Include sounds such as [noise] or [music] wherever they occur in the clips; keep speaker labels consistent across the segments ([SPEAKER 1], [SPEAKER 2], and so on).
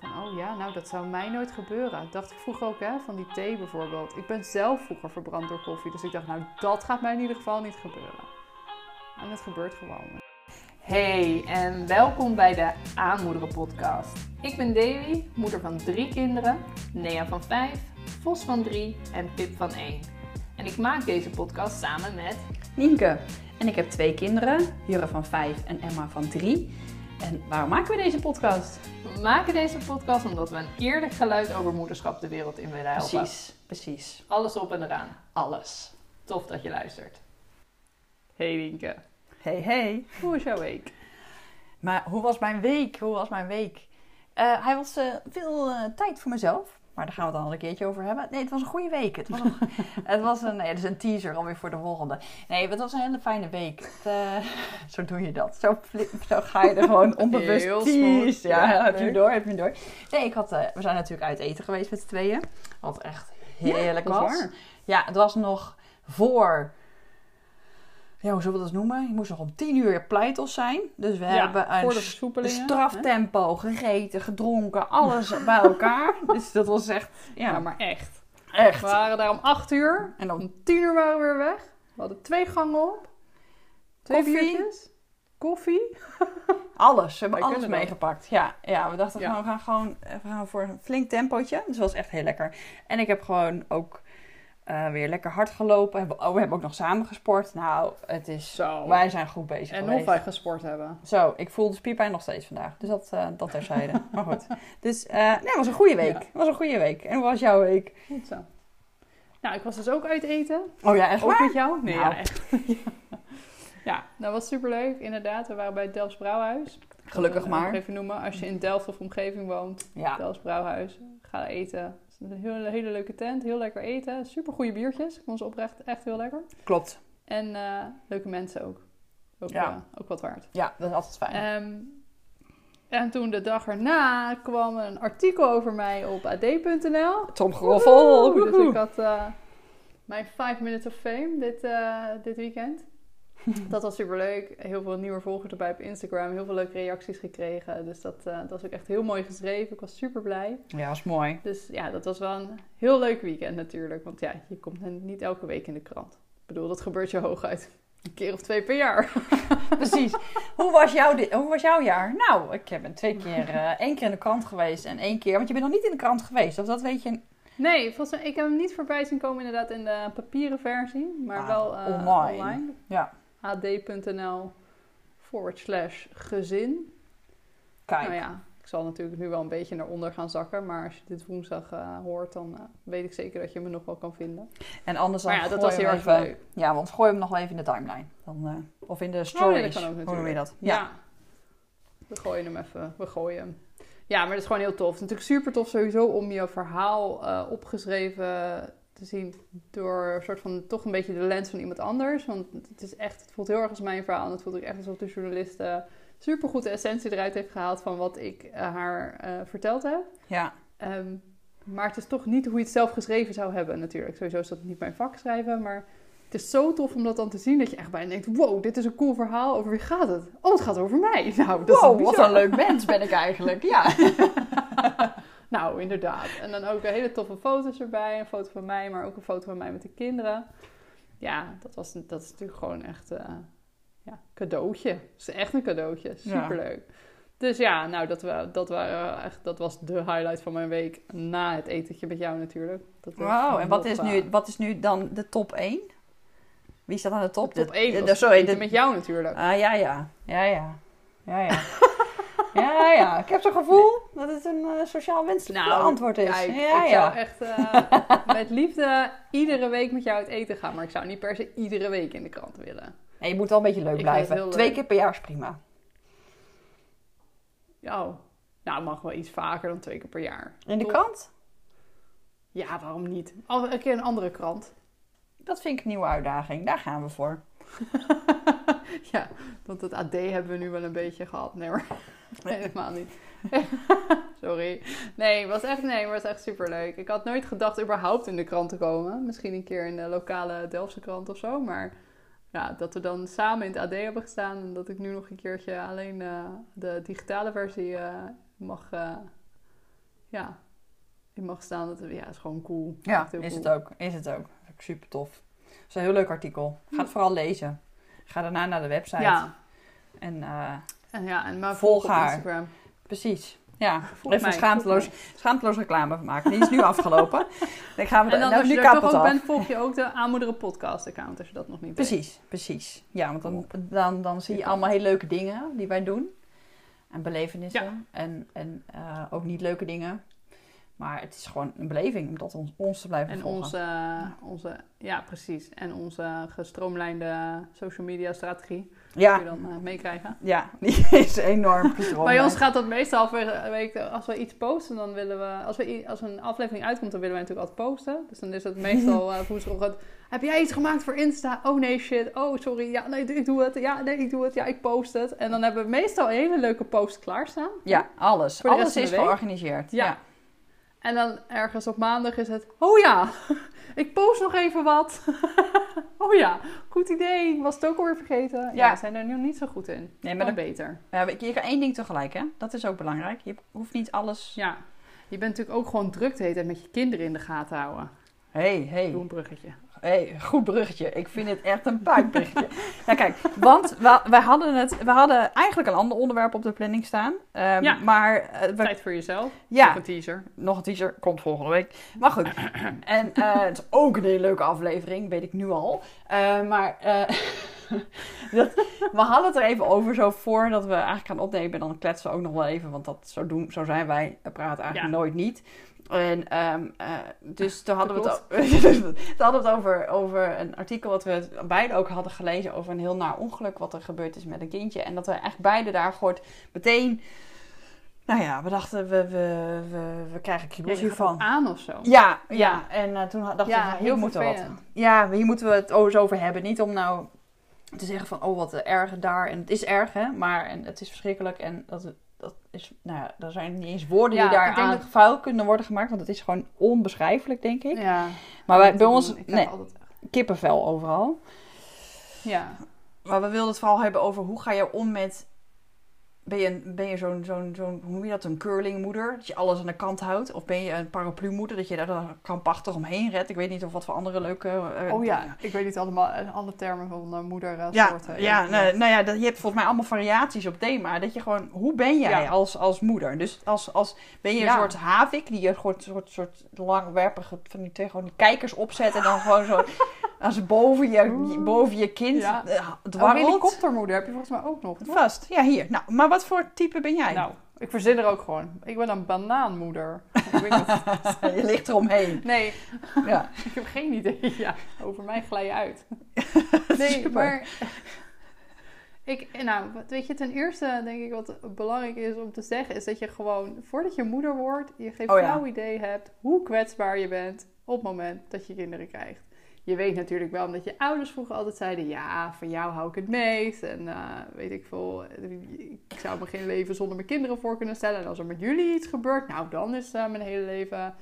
[SPEAKER 1] van, oh ja, nou dat zou mij nooit gebeuren. Dacht ik vroeger ook, hè, van die thee bijvoorbeeld. Ik ben zelf vroeger verbrand door koffie, dus ik dacht, nou dat gaat mij in ieder geval niet gebeuren. En het gebeurt gewoon. Hey en welkom bij de Aanmoederen podcast. Ik ben Davy, moeder van drie kinderen, Nea van vijf, Vos van drie en Pip van één. En ik maak deze podcast samen met
[SPEAKER 2] Nienke. En ik heb twee kinderen, Jurre van 5 en Emma van 3. En waarom maken we deze podcast?
[SPEAKER 1] We maken deze podcast omdat we een eerlijk geluid over moederschap de wereld in willen helpen.
[SPEAKER 2] Precies, precies.
[SPEAKER 1] Alles op en eraan.
[SPEAKER 2] Alles.
[SPEAKER 1] Tof dat je luistert. Hey Nienke,
[SPEAKER 2] Hey, hey.
[SPEAKER 1] hoe is jouw week?
[SPEAKER 2] Maar hoe was mijn week? Hoe was mijn week? Eh, hij was eh, veel eh, tijd voor mezelf. Maar daar gaan we het dan een keertje over hebben. Nee, het was een goede week. Het was een, [laughs] het was een, nee, een teaser alweer voor de volgende. Nee, het was een hele fijne week. Het, eh, [laughs] zo doe je dat. Zo, zo ga je er gewoon [laughs] onbewust
[SPEAKER 1] Heel
[SPEAKER 2] tease.
[SPEAKER 1] smooth.
[SPEAKER 2] Ja,
[SPEAKER 1] Ja,
[SPEAKER 2] heb je door, heb je door. Nee, ik had, eh, we zijn natuurlijk uit eten geweest met z'n tweeën. Wat echt heerlijk was.
[SPEAKER 1] waar.
[SPEAKER 2] Ja, het was nog voor... Ja, hoe zullen we dat noemen? Je moest nog om tien uur pleitos zijn. Dus we hebben een straftempo, gegeten, gedronken, alles [laughs] bij elkaar. Dus dat was echt,
[SPEAKER 1] Ja,
[SPEAKER 2] ja,
[SPEAKER 1] maar echt.
[SPEAKER 2] echt.
[SPEAKER 1] We waren daar om 8 uur.
[SPEAKER 2] En dan
[SPEAKER 1] Om 10 uur waren we weer weg. We hadden twee gangen op. Twee
[SPEAKER 2] Koffie.
[SPEAKER 1] biertjes. Koffie. [laughs]
[SPEAKER 2] alles, we hebben
[SPEAKER 1] Wij
[SPEAKER 2] alles meegepakt. Ja, ja, we dachten
[SPEAKER 1] Ja.
[SPEAKER 2] gewoon, we gaan gewoon we gaan voor een flink tempootje. Dus dat was echt heel lekker. En ik heb gewoon ook eh, weer lekker hard gelopen. We hebben- Oh, we hebben ook nog samen gesport. Nou, het is...
[SPEAKER 1] Zo.
[SPEAKER 2] Wij zijn goed bezig
[SPEAKER 1] en
[SPEAKER 2] geweest.
[SPEAKER 1] of wij gesport hebben.
[SPEAKER 2] Zo, ik voel de spierpijn nog steeds vandaag. Dus dat, eh dat terzijde. [laughs] maar goed. Dus, eh, nee, het was een goede week.
[SPEAKER 1] Ja.
[SPEAKER 2] Het was een goede week. En hoe was jouw week?
[SPEAKER 1] Goed zo. Nou, ik was dus ook uit eten.
[SPEAKER 2] Oh ja, echt
[SPEAKER 1] Ook
[SPEAKER 2] waar?
[SPEAKER 1] met jou? Nee,
[SPEAKER 2] Nou.
[SPEAKER 1] ja, echt. [laughs] ja, dat was superleuk. Inderdaad, we waren bij het Delfts Brouwhuis.
[SPEAKER 2] Gelukkig maar.
[SPEAKER 1] Nog even noemen. Als je in Delft of omgeving woont,
[SPEAKER 2] Ja.
[SPEAKER 1] Delfts Brouwhuis, ga eten. Een hele, hele leuke tent, heel lekker eten. Super goede biertjes. Ik vond ze oprecht echt heel lekker.
[SPEAKER 2] Klopt.
[SPEAKER 1] En eh, leuke mensen ook. Ook,
[SPEAKER 2] Ja.
[SPEAKER 1] eh, ook wat waard.
[SPEAKER 2] Ja, dat is altijd fijn.
[SPEAKER 1] Ehm, en toen de dag erna kwam een artikel over mij op ad.nl.
[SPEAKER 2] Tom Groffel.
[SPEAKER 1] Dus ik had eh, mijn 5 minutes of fame dit, dit weekend. [laughs] Dat was super leuk. Heel veel nieuwe volgers erbij op Instagram. Heel veel leuke reacties gekregen. Dus dat, eh, dat was ook echt heel mooi geschreven. Ik was super blij.
[SPEAKER 2] Ja, dat is mooi.
[SPEAKER 1] Dus ja, dat was wel een heel leuk weekend natuurlijk. Want ja, je komt niet elke week in de krant. Ik bedoel, dat gebeurt je hooguit een keer of twee per jaar. [laughs] [laughs]
[SPEAKER 2] Precies. hoe, was jouw, hoe was jouw jaar? Nou, ik ben twee keer, eh, één keer in de krant geweest en één keer... Want je bent nog niet in de krant geweest, of dat weet je...
[SPEAKER 1] Nee, volgens mij, ik heb hem niet voorbij zien komen inderdaad in de papieren versie. Maar
[SPEAKER 2] Ah,
[SPEAKER 1] wel eh,
[SPEAKER 2] online.
[SPEAKER 1] online.
[SPEAKER 2] Ja.
[SPEAKER 1] ad.nl forward slash gezin.
[SPEAKER 2] Kijk.
[SPEAKER 1] Nou ja, ik zal natuurlijk nu wel een beetje naar onder gaan zakken. Maar als je dit woensdag eh, hoort, dan eh, weet ik zeker dat je me nog wel kan vinden.
[SPEAKER 2] En anders dan
[SPEAKER 1] Maar ja, dat was heel erg leuk.
[SPEAKER 2] Ja, want gooi hem nog wel even in de timeline. Dan, eh, of in de
[SPEAKER 1] Oh,
[SPEAKER 2] stories.
[SPEAKER 1] nee, dat kan ook
[SPEAKER 2] Hoe noem je
[SPEAKER 1] natuurlijk.
[SPEAKER 2] dat? Ja.
[SPEAKER 1] We gooien hem even. We gooien hem. Ja, maar dat is gewoon heel tof. Het is natuurlijk super tof sowieso om je verhaal opgeschreven te zien door een soort van toch een beetje de lens van iemand anders. Want het is echt, het voelt heel erg als mijn verhaal. En het voelt ook echt alsof de journalist eh, super goed de essentie eruit heeft gehaald van wat ik eh, haar eh, verteld heb.
[SPEAKER 2] Ja.
[SPEAKER 1] Ehm, maar het is toch niet hoe je het zelf geschreven zou hebben natuurlijk. Sowieso is dat niet mijn vak schrijven, maar het is zo tof om dat dan te zien dat je echt bijna denkt... wow, dit is een cool verhaal. Over wie gaat het? Oh, het gaat over mij. [laughs] Nou, dat
[SPEAKER 2] wow,
[SPEAKER 1] is
[SPEAKER 2] wat een leuk mens ben ik eigenlijk. Ja. [laughs]
[SPEAKER 1] Nou, inderdaad. En dan ook een hele toffe foto's erbij. Een foto van mij, maar ook een foto van mij met de kinderen. Ja, dat, was, dat is natuurlijk gewoon echt eh ja, cadeautje. Het is echt een cadeautje. Superleuk. Dus ja, nou, dat, dat, waren echt, dat was de highlight van mijn week. Na het etentje met jou natuurlijk.
[SPEAKER 2] Wauw, en wat is, nu, wat is nu dan de top 1? Wie staat aan de top?
[SPEAKER 1] de top 1
[SPEAKER 2] De-
[SPEAKER 1] was
[SPEAKER 2] de- sorry,
[SPEAKER 1] eten
[SPEAKER 2] de-
[SPEAKER 1] met jou natuurlijk.
[SPEAKER 2] Ah, ja, ja. Ja, ja. Ja, ja. [laughs] ja, ja. Ik heb zo'n gevoel dat het een eh, sociaal wenselijk
[SPEAKER 1] Nou,
[SPEAKER 2] antwoord is. Ja,
[SPEAKER 1] ik
[SPEAKER 2] ja.
[SPEAKER 1] zou echt eh, [laughs] met liefde iedere week met jou uit eten gaan. Maar ik zou niet per se iedere week in de krant willen.
[SPEAKER 2] Nee, je moet wel een beetje leuk
[SPEAKER 1] Ik
[SPEAKER 2] blijven. Twee
[SPEAKER 1] leuk.
[SPEAKER 2] keer per jaar is prima.
[SPEAKER 1] Ja, nou, mag wel iets vaker dan twee keer per jaar.
[SPEAKER 2] In de
[SPEAKER 1] Toch?
[SPEAKER 2] krant?
[SPEAKER 1] Ja, waarom niet? Al een keer een andere krant.
[SPEAKER 2] Dat vind ik een nieuwe uitdaging. Daar gaan we voor. [laughs] [laughs]
[SPEAKER 1] ja, want het AD hebben we nu wel een beetje gehad. Nee, maar [laughs] nee, helemaal niet. [laughs] Sorry. Nee, het was echt, nee, was echt superleuk. Ik had nooit gedacht überhaupt in de krant te komen. Misschien een keer in de lokale Delftse krant of zo. Maar ja, dat we dan samen in het AD hebben gestaan. En dat ik nu nog een keertje alleen eh, de digitale versie eh, mag, eh, ja, in mag staan. Dat, ja, is gewoon cool.
[SPEAKER 2] Ja, is
[SPEAKER 1] cool.
[SPEAKER 2] het ook. Is het ook. Super tof. Het is een heel leuk artikel. Ga het vooral lezen. Ga daarna naar de website.
[SPEAKER 1] Ja,
[SPEAKER 2] En eh,
[SPEAKER 1] en ja, en maar
[SPEAKER 2] Volg
[SPEAKER 1] volg op
[SPEAKER 2] haar.
[SPEAKER 1] Instagram.
[SPEAKER 2] precies. Ja,
[SPEAKER 1] Volg
[SPEAKER 2] even
[SPEAKER 1] mij,
[SPEAKER 2] schaamteloos, schaamteloos reclame maken. Die is nu [laughs] afgelopen. Dan gaan we
[SPEAKER 1] En dan
[SPEAKER 2] nou,
[SPEAKER 1] als je er toch ook bent, volg je ook de Aanmoederen podcast account, als je dat nog niet weet.
[SPEAKER 2] Precies, precies. Ja, want dan, dan, dan zie je allemaal hele leuke dingen die wij doen. En belevenissen.
[SPEAKER 1] Ja.
[SPEAKER 2] En, en eh, ook niet leuke dingen. Maar het is gewoon een beleving om dat ons, ons te blijven
[SPEAKER 1] En
[SPEAKER 2] volgen.
[SPEAKER 1] onze, onze, ja precies, en onze gestroomlijnde social media strategie
[SPEAKER 2] Ja,
[SPEAKER 1] kun je dan eh, meekrijgen.
[SPEAKER 2] ja, [laughs] die is enorm
[SPEAKER 1] Bij ons gaat dat meestal halverwege, als we iets posten, dan willen we, als, we, als een aflevering uitkomt, dan willen wij natuurlijk altijd posten. Dus dan is het meestal [laughs] uh, woensdagochtend, heb jij iets gemaakt voor Insta? Oh nee, shit, oh sorry, ja nee, ik doe het, ja nee, ik doe het, ja ik post het. En dan hebben we meestal een hele leuke post klaarstaan.
[SPEAKER 2] Ja, alles. Alles is
[SPEAKER 1] week?
[SPEAKER 2] georganiseerd.
[SPEAKER 1] Ja.
[SPEAKER 2] Ja.
[SPEAKER 1] En dan ergens op maandag is het, oh ja, [laughs] ik post nog even wat. [laughs] oh ja, goed idee, was het ook alweer vergeten. Ja,
[SPEAKER 2] Ja.
[SPEAKER 1] we zijn er nu niet zo goed in.
[SPEAKER 2] Nee,
[SPEAKER 1] Maar
[SPEAKER 2] dat,
[SPEAKER 1] beter.
[SPEAKER 2] ja, je kan één ding tegelijk, hè? Dat is ook belangrijk. Je hoeft niet alles...
[SPEAKER 1] Ja, je bent natuurlijk ook gewoon druk de hele tijd met je kinderen in de gaten houden.
[SPEAKER 2] hey, hey.
[SPEAKER 1] Doe een bruggetje.
[SPEAKER 2] Hey, goed bruggetje. Ik vind het echt een puikbruggetje. ja, kijk, want we, wij hadden het... We hadden eigenlijk een ander onderwerp op de planning staan. Ehm,
[SPEAKER 1] Ja.
[SPEAKER 2] Maar eh, we
[SPEAKER 1] Tijd voor jezelf.
[SPEAKER 2] Ja.
[SPEAKER 1] Nog een teaser.
[SPEAKER 2] nog een teaser, komt volgende week. Maar goed. [clears throat] En eh, het is ook een hele leuke aflevering, weet ik nu al. Eh, maar [laughs] dat, we hadden het er even over, zo voordat we eigenlijk gaan opnemen. Dan kletsen we ook nog wel even, want dat, zo, doen, zo zijn wij. We praten eigenlijk
[SPEAKER 1] Ja.
[SPEAKER 2] nooit niet. En ehm, eh, dus toen hadden we het, [laughs] toen hadden we het over, over een artikel wat we beide ook hadden gelezen over een heel naar ongeluk wat er gebeurd is met een kindje. En dat we echt beide daar gewoon meteen, nou ja, we dachten we, we, we, we krijgen kriebels hiervan.
[SPEAKER 1] aan of zo.
[SPEAKER 2] Ja, ja.
[SPEAKER 1] Ja.
[SPEAKER 2] En eh, toen dachten
[SPEAKER 1] Ja,
[SPEAKER 2] we, hier moeten we wat. Ja, hier moeten we het over hebben. Niet om nou te zeggen van, oh wat erg daar. En het is erg, hè. Maar en het is verschrikkelijk. En dat is, nou ja, er zijn niet eens woorden
[SPEAKER 1] Ja,
[SPEAKER 2] die daar
[SPEAKER 1] ik denk
[SPEAKER 2] aan
[SPEAKER 1] dat-
[SPEAKER 2] vuil kunnen worden gemaakt. Want het is gewoon onbeschrijfelijk, denk ik.
[SPEAKER 1] Ja.
[SPEAKER 2] Maar wij, bij ons, nee,
[SPEAKER 1] altijd...
[SPEAKER 2] kippenvel overal.
[SPEAKER 1] Ja.
[SPEAKER 2] Maar we wilden het vooral hebben over hoe ga je om met... Ben je, een- ben je zo'n, zo'n, zo'n, hoe noem je dat, een curlingmoeder? Dat je alles aan de kant houdt? Of ben je een paraplu-moeder? Dat je daar dan krampachtig omheen redt? Ik weet niet of wat voor andere leuke... eh,
[SPEAKER 1] Oh ja, ik weet niet allemaal eh, alle termen van uh, moeder uh,
[SPEAKER 2] Ja, ja nou, nou ja, dat, je hebt volgens mij allemaal variaties op thema. Dat je gewoon, hoe ben jij
[SPEAKER 1] Ja.
[SPEAKER 2] als, als moeder? Dus als, als ben je een
[SPEAKER 1] Ja.
[SPEAKER 2] soort havik die je soort, soort, soort langwerpige van die, tegen gewoon die kijkers opzet en dan gewoon zo [laughs] als boven je, boven je kind
[SPEAKER 1] Ja.
[SPEAKER 2] eh,
[SPEAKER 1] Oh,
[SPEAKER 2] dwarrelt.
[SPEAKER 1] helikoptermoeder heb je volgens mij ook nog. toch?
[SPEAKER 2] Vast, ja hier. Nou, maar wat voor type ben jij?
[SPEAKER 1] Nou, ik verzin er ook gewoon. Ik ben een banaanmoeder. ik weet niet. [laughs]
[SPEAKER 2] je ligt eromheen.
[SPEAKER 1] Nee,
[SPEAKER 2] Ja. [laughs]
[SPEAKER 1] ik heb geen idee. [laughs] Ja, over mij glij je uit. Nee,
[SPEAKER 2] Super.
[SPEAKER 1] maar... Ik, nou, weet je, ten eerste denk ik wat belangrijk is om te zeggen... is dat je gewoon, voordat je moeder wordt... je geen
[SPEAKER 2] Oh ja.
[SPEAKER 1] flauw idee hebt hoe kwetsbaar je bent... op het moment dat je kinderen krijgt. Je weet natuurlijk wel, omdat je ouders vroeger altijd zeiden... ja, van jou hou ik het meest. En eh, weet ik veel, ik zou me geen leven zonder mijn kinderen voor kunnen stellen. En als er met jullie iets gebeurt, nou, dan is eh, mijn hele leven...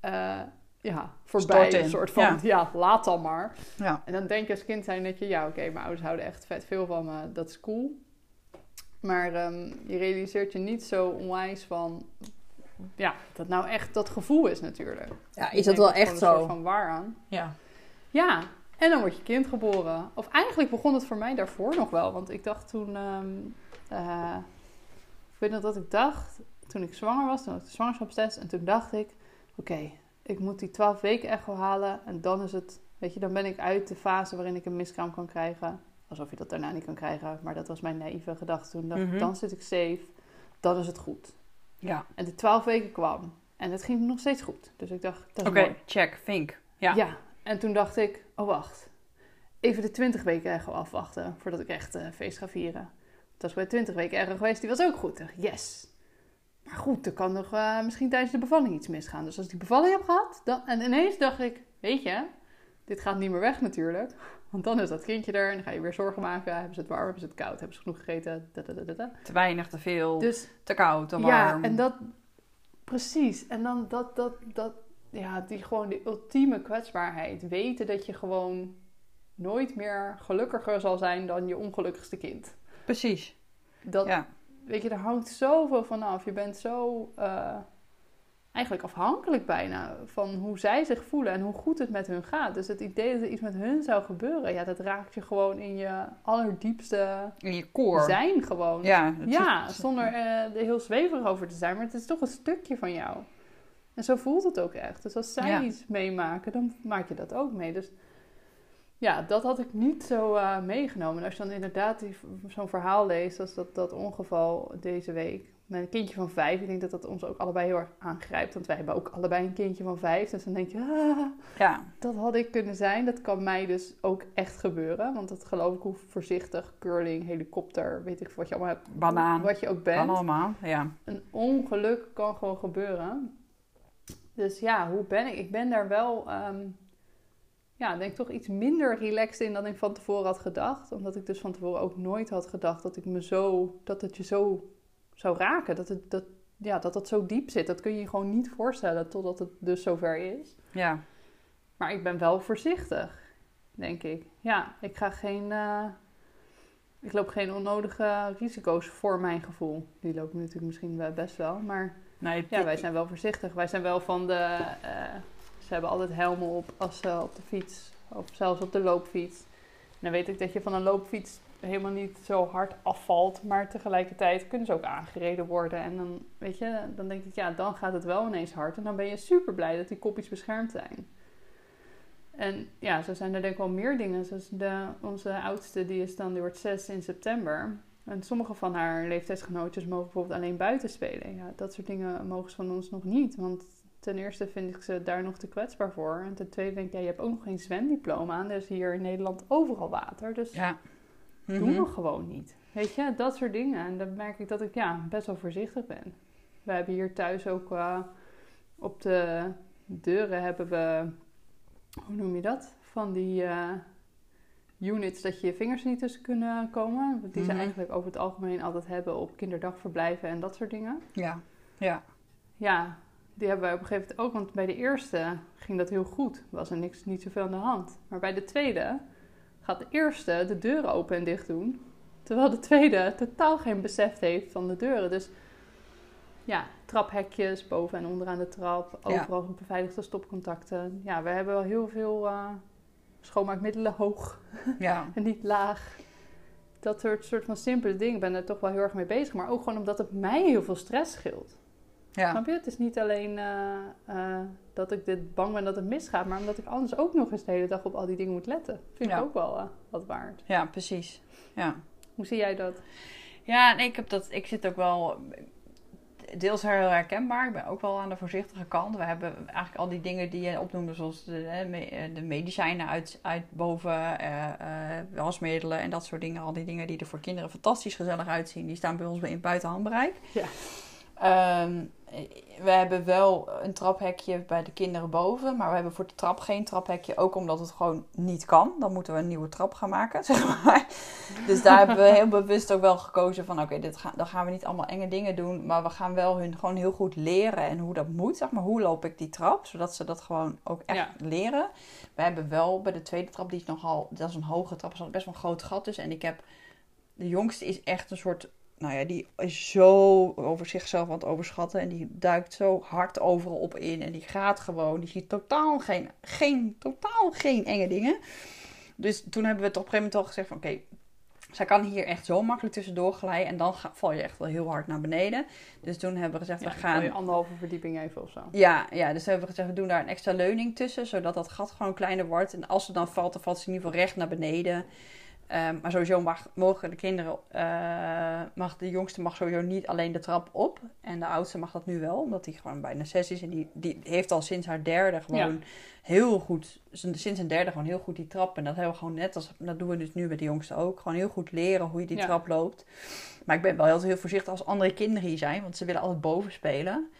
[SPEAKER 1] eh, ja, voorbij. Een soort van,
[SPEAKER 2] Ja.
[SPEAKER 1] ja. laat dan maar.
[SPEAKER 2] Ja.
[SPEAKER 1] En dan denk je als kind zijn dat je, ja, oké, mijn ouders houden echt vet veel van me, dat is cool. Maar ehm, je realiseert je niet zo onwijs van, ja, dat nou echt dat gevoel is natuurlijk.
[SPEAKER 2] ja, is dat wel echt
[SPEAKER 1] een soort
[SPEAKER 2] zo?
[SPEAKER 1] van waar aan.
[SPEAKER 2] Ja.
[SPEAKER 1] Ja, en dan wordt je kind geboren. Of eigenlijk begon het voor mij daarvoor nog wel, want ik dacht toen, ehm, eh, ik weet nog dat ik dacht, toen ik zwanger was, toen had ik de zwangerschapstest, en toen dacht ik, oké, ik moet die 12 weken echo halen en dan is het, weet je, dan ben ik uit de fase waarin ik een miskraam kan krijgen. Alsof je dat daarna niet kan krijgen, maar dat was mijn naïeve gedachte toen. Dacht,
[SPEAKER 2] Mhm.
[SPEAKER 1] Dan zit ik safe, dan is het goed.
[SPEAKER 2] Ja.
[SPEAKER 1] En de 12 weken kwam en het ging nog steeds goed. Dus ik dacht, dat is
[SPEAKER 2] Oké, check, vink. Ja.
[SPEAKER 1] Ja. En toen dacht ik, oh wacht, even de 20 weken echo afwachten voordat ik echt eh, feest ga vieren. Dat was bij 20 weken echo geweest, die was ook goed. Dacht, Yes. Maar goed, er kan nog eh, misschien tijdens de bevalling iets misgaan. Dus als ik die bevalling heb gehad, dan... en ineens dacht ik, weet je, dit gaat niet meer weg natuurlijk. Want dan is dat kindje er en dan ga je weer zorgen maken. Hebben ze het warm, hebben ze het koud, hebben ze genoeg gegeten?
[SPEAKER 2] Te weinig, te veel,
[SPEAKER 1] Dus
[SPEAKER 2] te koud, te
[SPEAKER 1] ja,
[SPEAKER 2] warm.
[SPEAKER 1] en dat... Precies. En dan dat, dat, dat... Ja, die gewoon de ultieme kwetsbaarheid. Weten dat je gewoon nooit meer gelukkiger zal zijn dan je ongelukkigste kind.
[SPEAKER 2] Precies.
[SPEAKER 1] Dat,
[SPEAKER 2] Ja.
[SPEAKER 1] Weet je, er hangt zoveel van af. Je bent zo... eh, eigenlijk afhankelijk bijna van hoe zij zich voelen en hoe goed het met hun gaat. Dus het idee dat er iets met hun zou gebeuren, ja, dat raakt je gewoon in je allerdiepste
[SPEAKER 2] In je koor.
[SPEAKER 1] zijn gewoon.
[SPEAKER 2] Ja,
[SPEAKER 1] Ja,
[SPEAKER 2] is-
[SPEAKER 1] zonder eh, er heel zweverig over te zijn, maar het is toch een stukje van jou. En zo voelt het ook echt. Dus als zij
[SPEAKER 2] Ja.
[SPEAKER 1] iets meemaken, dan maak je dat ook mee. Dus ja, dat had ik niet zo eh, meegenomen. En als je dan inderdaad zo'n verhaal leest, als dat, dat ongeval deze week. Met een kindje van vijf, ik denk dat dat ons ook allebei heel erg aangrijpt. Want wij hebben ook allebei een kindje van vijf. Dus dan denk je, ah,
[SPEAKER 2] Ja,
[SPEAKER 1] dat had ik kunnen zijn. Dat kan mij dus ook echt gebeuren. Want dat geloof ik hoe voorzichtig, curling, helikopter, weet ik wat je allemaal hebt.
[SPEAKER 2] banaan.
[SPEAKER 1] Wat je ook bent.
[SPEAKER 2] allemaal, ja.
[SPEAKER 1] Een ongeluk kan gewoon gebeuren. Dus ja, hoe ben ik? Ik ben daar wel, ehm, ja, denk ik toch iets minder relaxed in dan ik van tevoren had gedacht. Omdat ik dus van tevoren ook nooit had gedacht dat ik me zo, dat het je zo zou raken. Dat het, dat, ja, dat het zo diep zit. Dat kun je je gewoon niet voorstellen totdat het dus zover is.
[SPEAKER 2] Ja,
[SPEAKER 1] Maar ik ben wel voorzichtig, denk ik. Ja, ik ga geen. eh, ik loop geen onnodige risico's voor mijn gevoel. Die lopen natuurlijk misschien wel best wel. Maar
[SPEAKER 2] nee,
[SPEAKER 1] ja, wij zijn wel voorzichtig. Wij zijn wel van de. eh, ze hebben altijd helmen op als ze op de fiets. Of zelfs op de loopfiets. En dan weet ik dat je van een loopfiets helemaal niet zo hard afvalt. Maar tegelijkertijd kunnen ze ook aangereden worden. En dan, weet je, dan denk ik, ja, dan gaat het wel ineens hard. En dan ben je super blij dat die kopjes beschermd zijn. En ja, zo zijn er denk ik wel meer dingen. Zoals de, onze oudste, die is dan, die wordt zes in september. En sommige van haar leeftijdsgenootjes mogen bijvoorbeeld alleen buiten spelen. Ja, dat soort dingen mogen ze van ons nog niet. Want ten eerste vind ik ze daar nog te kwetsbaar voor. En ten tweede denk ik, ja, je hebt ook nog geen zwemdiploma. En er is hier in Nederland overal water. Dus
[SPEAKER 2] ja.
[SPEAKER 1] doen
[SPEAKER 2] Mhm.
[SPEAKER 1] we gewoon niet. Weet je, dat soort dingen. En dan merk ik dat ik ja, best wel voorzichtig ben. We hebben hier thuis ook eh, op de deuren hebben we, hoe noem je dat? Van die eh, units dat je je vingers niet tussen kunnen komen. Die ze
[SPEAKER 2] Mhm.
[SPEAKER 1] eigenlijk over het algemeen altijd hebben op kinderdagverblijven en dat soort dingen.
[SPEAKER 2] Ja, ja.
[SPEAKER 1] Ja, die hebben wij op een gegeven moment ook. Want bij de eerste ging dat heel goed. Was er niks, niet zoveel aan de hand. Maar bij de tweede gaat de eerste de deuren open en dicht doen. Terwijl de tweede totaal geen besef heeft van de deuren. Dus ja, traphekjes boven en onderaan de trap.
[SPEAKER 2] Ja.
[SPEAKER 1] Overal beveiligde stopcontacten. Ja, we hebben wel heel veel eh, schoonmaakmiddelen hoog
[SPEAKER 2] ja. [laughs]
[SPEAKER 1] en niet laag. Dat soort, soort van simpele dingen. Ik ben er toch wel heel erg mee bezig. Maar ook gewoon omdat het mij heel veel stress scheelt.
[SPEAKER 2] ja.
[SPEAKER 1] Snap je? Het is niet alleen eh, eh, dat ik dit bang ben dat het misgaat, maar omdat ik anders ook nog eens de hele dag op al die dingen moet letten. Vind
[SPEAKER 2] Ja.
[SPEAKER 1] ik ook wel eh, wat waard.
[SPEAKER 2] ja, precies. Ja.
[SPEAKER 1] Hoe zie jij dat?
[SPEAKER 2] Ja, nee, ik, heb dat, ik zit ook wel deels heel herkenbaar. Ik ben ook wel aan de voorzichtige kant. We hebben eigenlijk al die dingen die je opnoemde, zoals de, eh, de medicijnen uit, uit boven, eh, eh, wasmiddelen en dat soort dingen. Al die dingen die er voor kinderen fantastisch gezellig uitzien, die staan bij ons in buiten handbereik.
[SPEAKER 1] Ja.
[SPEAKER 2] Ehm, we hebben wel een traphekje bij de kinderen boven, maar we hebben voor de trap geen traphekje. Ook omdat het gewoon niet kan. Dan moeten we een nieuwe trap gaan maken, [laughs] zeg maar. Dus daar hebben we heel bewust ook wel gekozen van... oké, dit ga, dan gaan we niet allemaal enge dingen doen... maar we gaan wel hun gewoon heel goed leren en hoe dat moet. Zeg maar, hoe loop ik die trap? Zodat ze dat gewoon ook echt
[SPEAKER 1] Ja.
[SPEAKER 2] leren. We hebben wel bij de tweede trap, die is nogal... dat is een hoge trap, er zat best wel een groot gat dus. En ik heb... De jongste is echt een soort... Nou ja, die is zo over zichzelf aan het overschatten. En die duikt zo hard overal op in. En die gaat gewoon. Die ziet totaal geen, geen, totaal geen enge dingen. Dus toen hebben we het op een gegeven moment al gezegd van... Oké, zij kan hier echt zo makkelijk tussendoor glijden. En dan ga- val je echt wel heel hard naar beneden. Dus toen hebben we gezegd,
[SPEAKER 1] Ja,
[SPEAKER 2] we gaan...
[SPEAKER 1] anderhalve verdieping even of zo.
[SPEAKER 2] Ja, ja, dus hebben we gezegd, we doen daar een extra leuning tussen, zodat dat gat gewoon kleiner wordt. En als ze dan valt, dan valt ze in ieder geval recht naar beneden. Ehm, maar sowieso mag, mogen de kinderen, eh, mag de jongste mag sowieso niet alleen de trap op. En de oudste mag dat nu wel, omdat die gewoon bijna zes is. En die, die heeft al sinds haar derde gewoon heel goed, sinds een derde gewoon heel goed die trap. En dat hebben we gewoon net als, dat doen we dus nu met de jongste ook. Gewoon heel goed leren hoe je die
[SPEAKER 1] Ja.
[SPEAKER 2] trap loopt. Maar ik ben wel heel, heel voorzichtig als andere kinderen hier zijn, want ze willen altijd boven spelen.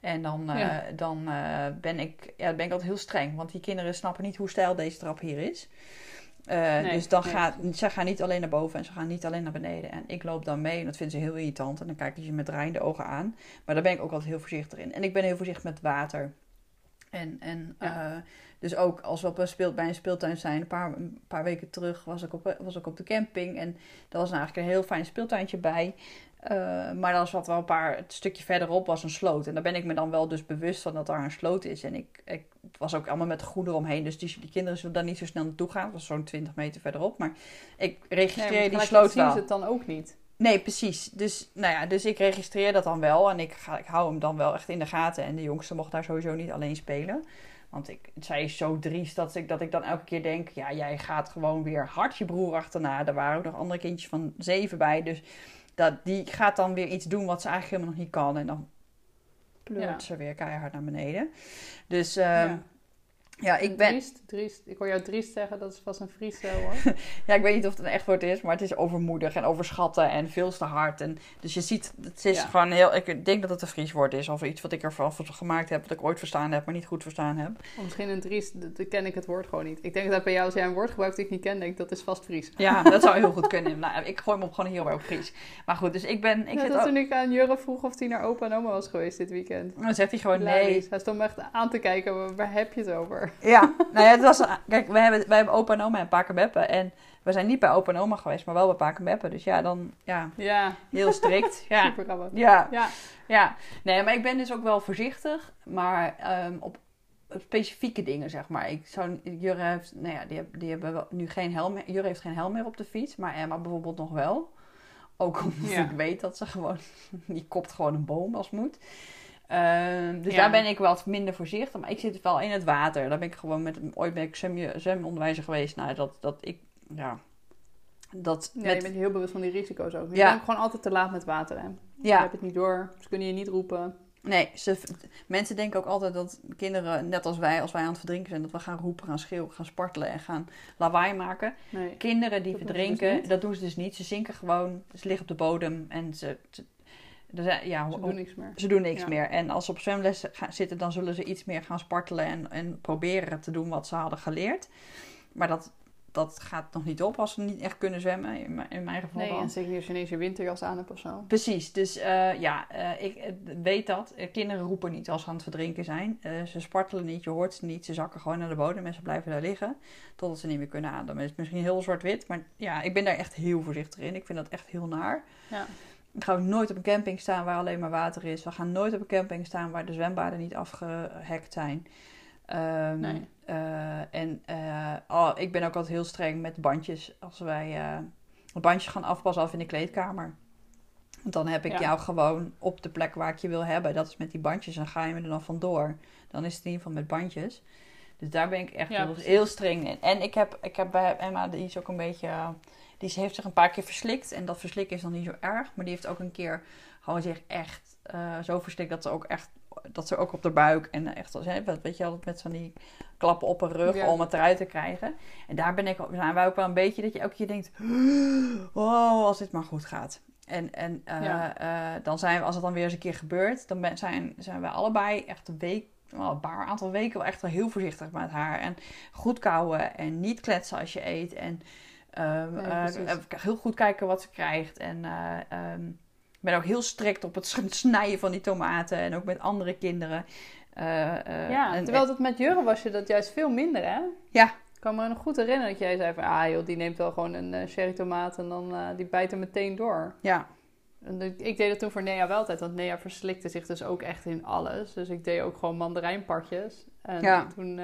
[SPEAKER 2] En dan, eh, dan eh, ben, ik, ja, ben ik altijd heel streng, want die kinderen snappen niet hoe steil deze trap hier is. Eh,
[SPEAKER 1] Nee,
[SPEAKER 2] dus dan
[SPEAKER 1] nee.
[SPEAKER 2] gaat, ze gaan niet alleen naar boven en ze gaan niet alleen naar beneden. En ik loop dan mee en dat vinden ze heel irritant. En dan kijken ze je met draaiende ogen aan. Maar daar ben ik ook altijd heel voorzichtig in. En ik ben heel voorzichtig met water. En, en
[SPEAKER 1] Ja.
[SPEAKER 2] eh, dus ook als we op een speel, bij een speeltuin zijn, een paar, een paar weken terug was ik, op, was ik op de camping. En daar was nou eigenlijk een heel fijn speeltuintje bij. Eh, maar dan zat wel een paar, het stukje verderop was een sloot. En daar ben ik me dan wel dus bewust van dat daar een sloot is. En ik, ik het was ook allemaal met de groen eromheen. Dus die, die kinderen zullen daar niet zo snel naartoe gaan. Het was zo'n 20 meter verderop. Maar ik registreer
[SPEAKER 1] Nee,
[SPEAKER 2] die
[SPEAKER 1] maar
[SPEAKER 2] sloot
[SPEAKER 1] zien
[SPEAKER 2] wel.
[SPEAKER 1] ze het dan ook niet.
[SPEAKER 2] Nee, precies. Dus, nou ja, dus ik registreer dat dan wel. En ik, ga, ik hou hem dan wel echt in de gaten. En de jongste mocht daar sowieso niet alleen spelen. Want ik, zij is zo driest dat ik, dat ik dan elke keer denk... Ja, jij gaat gewoon weer hard je broer achterna. Er waren ook nog andere kindjes van zeven bij. Dus dat, die gaat dan weer iets doen wat ze eigenlijk helemaal nog niet kan. En dan pleurt
[SPEAKER 1] Ja.
[SPEAKER 2] ze weer keihard naar beneden. Dus ehm,
[SPEAKER 1] Ja.
[SPEAKER 2] Ja, ik ben...
[SPEAKER 1] Driest, driest. Ik hoor jou driest zeggen, dat is vast een Friese hoor. [laughs]
[SPEAKER 2] Ja, ik weet niet of het een echt woord is, maar het is overmoedig en overschatten en veel te hard. En, dus je ziet, het is
[SPEAKER 1] Ja.
[SPEAKER 2] gewoon heel... Ik denk dat het een Fries woord is of iets wat ik ervan van gemaakt heb, wat ik ooit verstaan heb, maar niet goed verstaan heb.
[SPEAKER 1] Of misschien een driest, dat- dat ken ik het woord gewoon niet. Ik denk dat bij jou, als jij een woord gebruikt dat ik niet ken, denk ik dat is vast Fries.
[SPEAKER 2] Ja, dat zou [laughs] heel goed kunnen. Nou, ik gooi hem op gewoon heel erg Fries. Maar goed, dus ik ben... Ik zit ook,
[SPEAKER 1] toen ik aan Jurre vroeg of hij naar opa en oma was geweest dit weekend.
[SPEAKER 2] dan zegt hij gewoon nee.
[SPEAKER 1] Hij stond me echt aan te kijken, waar heb je het over?
[SPEAKER 2] Ja, nou ja, het was... Kijk, wij hebben, wij hebben opa en oma en Pakenbeppen. En we zijn niet bij opa en oma geweest, maar wel bij Pakenbeppen. Dus ja, dan... Ja,
[SPEAKER 1] Ja,
[SPEAKER 2] heel strikt. [laughs] Ja,
[SPEAKER 1] super grappig.
[SPEAKER 2] ja.
[SPEAKER 1] Ja,
[SPEAKER 2] Ja, nee, maar ik ben dus ook wel voorzichtig, maar ehm, op specifieke dingen, zeg maar. Ik zou, Jurre heeft, nou ja, die, heb- die hebben wel, nu geen helm meer. Jurre heeft geen helm meer op de fiets, maar Emma bijvoorbeeld nog wel. Ook omdat
[SPEAKER 1] Ja.
[SPEAKER 2] ik weet dat ze gewoon, [laughs] die kopt gewoon een boom als moet. Ehm, dus
[SPEAKER 1] Ja.
[SPEAKER 2] daar ben ik wat minder voorzichtig, maar ik zit wel in het water. Daar ben ik gewoon met, ooit ben ik zwem, zwemonderwijzer geweest. Nou, dat, dat ik, ja, dat
[SPEAKER 1] ja
[SPEAKER 2] met,
[SPEAKER 1] je bent heel bewust van die risico's ook. Je
[SPEAKER 2] Ja.
[SPEAKER 1] bent gewoon altijd te laat met water, hè? Je hebt het niet door, ze kunnen je niet roepen.
[SPEAKER 2] Nee, ze, mensen denken ook altijd dat kinderen, net als wij, als wij aan het verdrinken zijn, dat we gaan roepen, gaan schreeuwen, gaan spartelen en gaan lawaai maken.
[SPEAKER 1] Nee.
[SPEAKER 2] Kinderen die
[SPEAKER 1] Dat doen ze dus
[SPEAKER 2] verdrinken, dat doen ze dus niet. Ze zinken gewoon, ze liggen op de bodem en ze, ze, zijn- ja,
[SPEAKER 1] Ze doen niks meer.
[SPEAKER 2] ze doen niks
[SPEAKER 1] Ja.
[SPEAKER 2] meer. En als ze op zwemles gaan zitten, dan zullen ze iets meer gaan spartelen en, en proberen te doen wat ze hadden geleerd. Maar dat, dat gaat nog niet op als ze niet echt kunnen zwemmen, in mijn, in mijn geval
[SPEAKER 1] Nee,
[SPEAKER 2] dan.
[SPEAKER 1] en zeker niet als je ineens je winterjas aan hebt of zo.
[SPEAKER 2] Precies, dus eh, ja, eh, ik eh, weet dat. Eh, kinderen roepen niet als ze aan het verdrinken zijn. Eh, ze spartelen niet, je hoort ze niet. Ze zakken gewoon naar de bodem en ze blijven daar liggen. Totdat ze niet meer kunnen ademen. Het is misschien heel zwart-wit, maar ja, ik ben daar echt heel voorzichtig in. Ik vind dat echt heel naar.
[SPEAKER 1] Ja.
[SPEAKER 2] Ik ga ook nooit op een camping staan waar alleen maar water is. We gaan nooit op een camping staan waar de zwembaden niet afgehekt zijn. Ehm,
[SPEAKER 1] Nee.
[SPEAKER 2] eh, en eh, oh, ik ben ook altijd heel streng met bandjes. Als wij eh, de bandjes gaan afpassen af in de kleedkamer. Want dan heb ik
[SPEAKER 1] Ja.
[SPEAKER 2] jou gewoon op de plek waar ik je wil hebben. Dat is met die bandjes. En ga je me er dan vandoor. Dan is het in ieder geval met bandjes. Dus daar ben ik echt
[SPEAKER 1] Ja,
[SPEAKER 2] heel, heel streng in. En ik heb, ik heb bij Emma, die is ook een beetje... Die heeft zich een paar keer verslikt. En dat verslikken is dan niet zo erg. Maar die heeft ook een keer gewoon zich echt eh, zo verslikt dat ze ook echt... Dat ze ook op de buik en echt... als- Weet je, altijd met van die klappen op haar rug
[SPEAKER 1] Ja.
[SPEAKER 2] om het eruit te krijgen. En daar ben ik, zijn wij ook wel een beetje dat je elke keer denkt... Oh, als dit maar goed gaat. En, en eh,
[SPEAKER 1] Ja.
[SPEAKER 2] eh, dan zijn we, als het dan weer eens een keer gebeurt, dan ben- zijn, zijn we allebei echt een week, wel een paar aantal weken wel echt wel heel voorzichtig met haar. En goed kouwen en niet kletsen als je eet. En ehm,
[SPEAKER 1] Nee,
[SPEAKER 2] eh, heel goed kijken wat ze krijgt. En eh, ehm, ik ben ook heel strikt op het [laughs] snijden van die tomaten. En ook met andere kinderen. Eh,
[SPEAKER 1] Ja,
[SPEAKER 2] en-
[SPEAKER 1] terwijl dat met Jurre was je dat juist veel minder, hè?
[SPEAKER 2] Ja.
[SPEAKER 1] Ik kan me nog goed herinneren dat jij zei van... Ah joh, die neemt wel gewoon een cherry tomaat en dan die bijt er meteen door.
[SPEAKER 2] ja,
[SPEAKER 1] En ik deed dat toen voor Nea wel altijd, want Nea verslikte zich dus ook echt in alles. Dus ik deed ook gewoon mandarijnpartjes. En
[SPEAKER 2] Ja.
[SPEAKER 1] toen,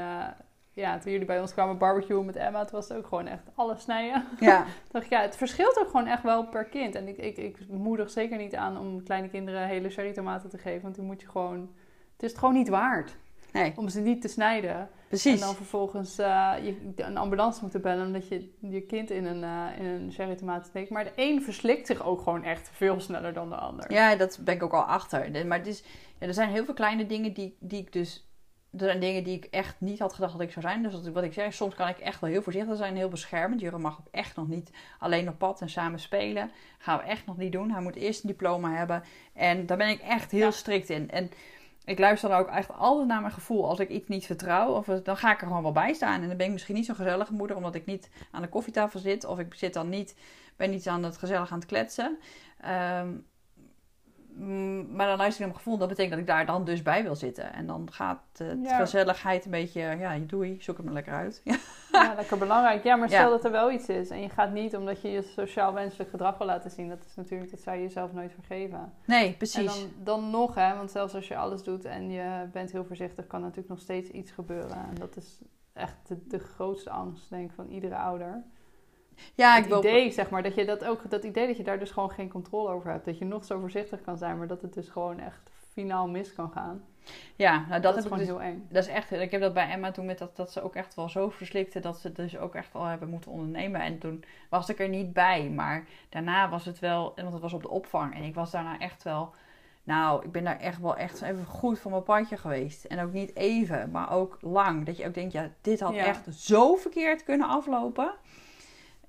[SPEAKER 1] ja, toen jullie bij ons kwamen barbecuen met Emma, toen was het ook gewoon echt alles snijden. [laughs]
[SPEAKER 2] ja,
[SPEAKER 1] Toen [laughs] dacht ik, ja, het verschilt ook gewoon echt wel per kind. En ik, ik, ik moedig zeker niet aan om kleine kinderen hele cherry tomaten te geven. Want toen moet je gewoon... Het is het gewoon niet waard
[SPEAKER 2] nee,
[SPEAKER 1] om ze niet te snijden.
[SPEAKER 2] precies.
[SPEAKER 1] En dan vervolgens eh, je, een ambulance moeten bellen omdat je je kind in een, eh, in een cherry tomaat steekt. Maar de een verslikt zich ook gewoon echt veel sneller dan de ander.
[SPEAKER 2] Ja, dat ben ik ook al achter. Maar het is, ja, er zijn heel veel kleine dingen die, die ik dus... Er zijn dingen die ik echt niet had gedacht dat ik zou zijn. Dus wat, ik zeg, soms kan ik echt wel heel voorzichtig zijn, heel beschermend. Jurre mag ook echt nog niet alleen op pad en samen spelen. Gaan we echt nog niet doen. Hij moet eerst een diploma hebben. En daar ben ik echt heel
[SPEAKER 1] Ja.
[SPEAKER 2] strikt in. En ik luister dan ook echt altijd naar mijn gevoel. Als ik iets niet vertrouw, of, dan ga ik er gewoon wel bij staan. En dan ben ik misschien niet zo'n gezellige moeder, omdat ik niet aan de koffietafel zit. Of ik zit dan niet, ben niet aan het gezellig aan het kletsen. Ehm, maar dan luister ik naar mijn gevoel. Dat betekent dat ik daar dan dus bij wil zitten. En dan gaat de
[SPEAKER 1] Ja.
[SPEAKER 2] gezelligheid een beetje... Ja, doei, zoek het maar lekker uit. [laughs] Ja.
[SPEAKER 1] Lekker belangrijk. Ja, maar
[SPEAKER 2] Ja.
[SPEAKER 1] stel dat er wel iets is en je gaat niet omdat je je sociaal wenselijk gedrag wil laten zien. Dat is natuurlijk, dat zou je jezelf nooit vergeven.
[SPEAKER 2] Nee,
[SPEAKER 1] En
[SPEAKER 2] precies.
[SPEAKER 1] dan, dan nog, hè, want zelfs als je alles doet en je bent heel voorzichtig, kan natuurlijk nog steeds iets gebeuren. En dat is echt de, de grootste angst, denk ik, van iedere ouder.
[SPEAKER 2] Ja, ik
[SPEAKER 1] het
[SPEAKER 2] wil...
[SPEAKER 1] idee, zeg maar, dat je dat ook, dat idee dat je daar dus gewoon geen controle over hebt. Dat je nog zo voorzichtig kan zijn, maar dat het dus gewoon echt finaal mis kan gaan.
[SPEAKER 2] Ja, nou dat,
[SPEAKER 1] is
[SPEAKER 2] ik
[SPEAKER 1] gewoon
[SPEAKER 2] dus...
[SPEAKER 1] heel eng.
[SPEAKER 2] Dat is echt... Ik heb dat bij Emma toen met dat, dat ze ook echt wel zo verslikte... dat ze dus ook echt wel hebben moeten ondernemen. En toen was ik er niet bij. Maar daarna was het wel... Want het was op de opvang. En ik was daarna echt wel... Nou, ik ben daar echt wel echt even goed van mijn padje geweest. En ook niet even, maar ook lang. Dat je ook denkt, ja, dit had
[SPEAKER 1] Ja.
[SPEAKER 2] echt zo verkeerd kunnen aflopen.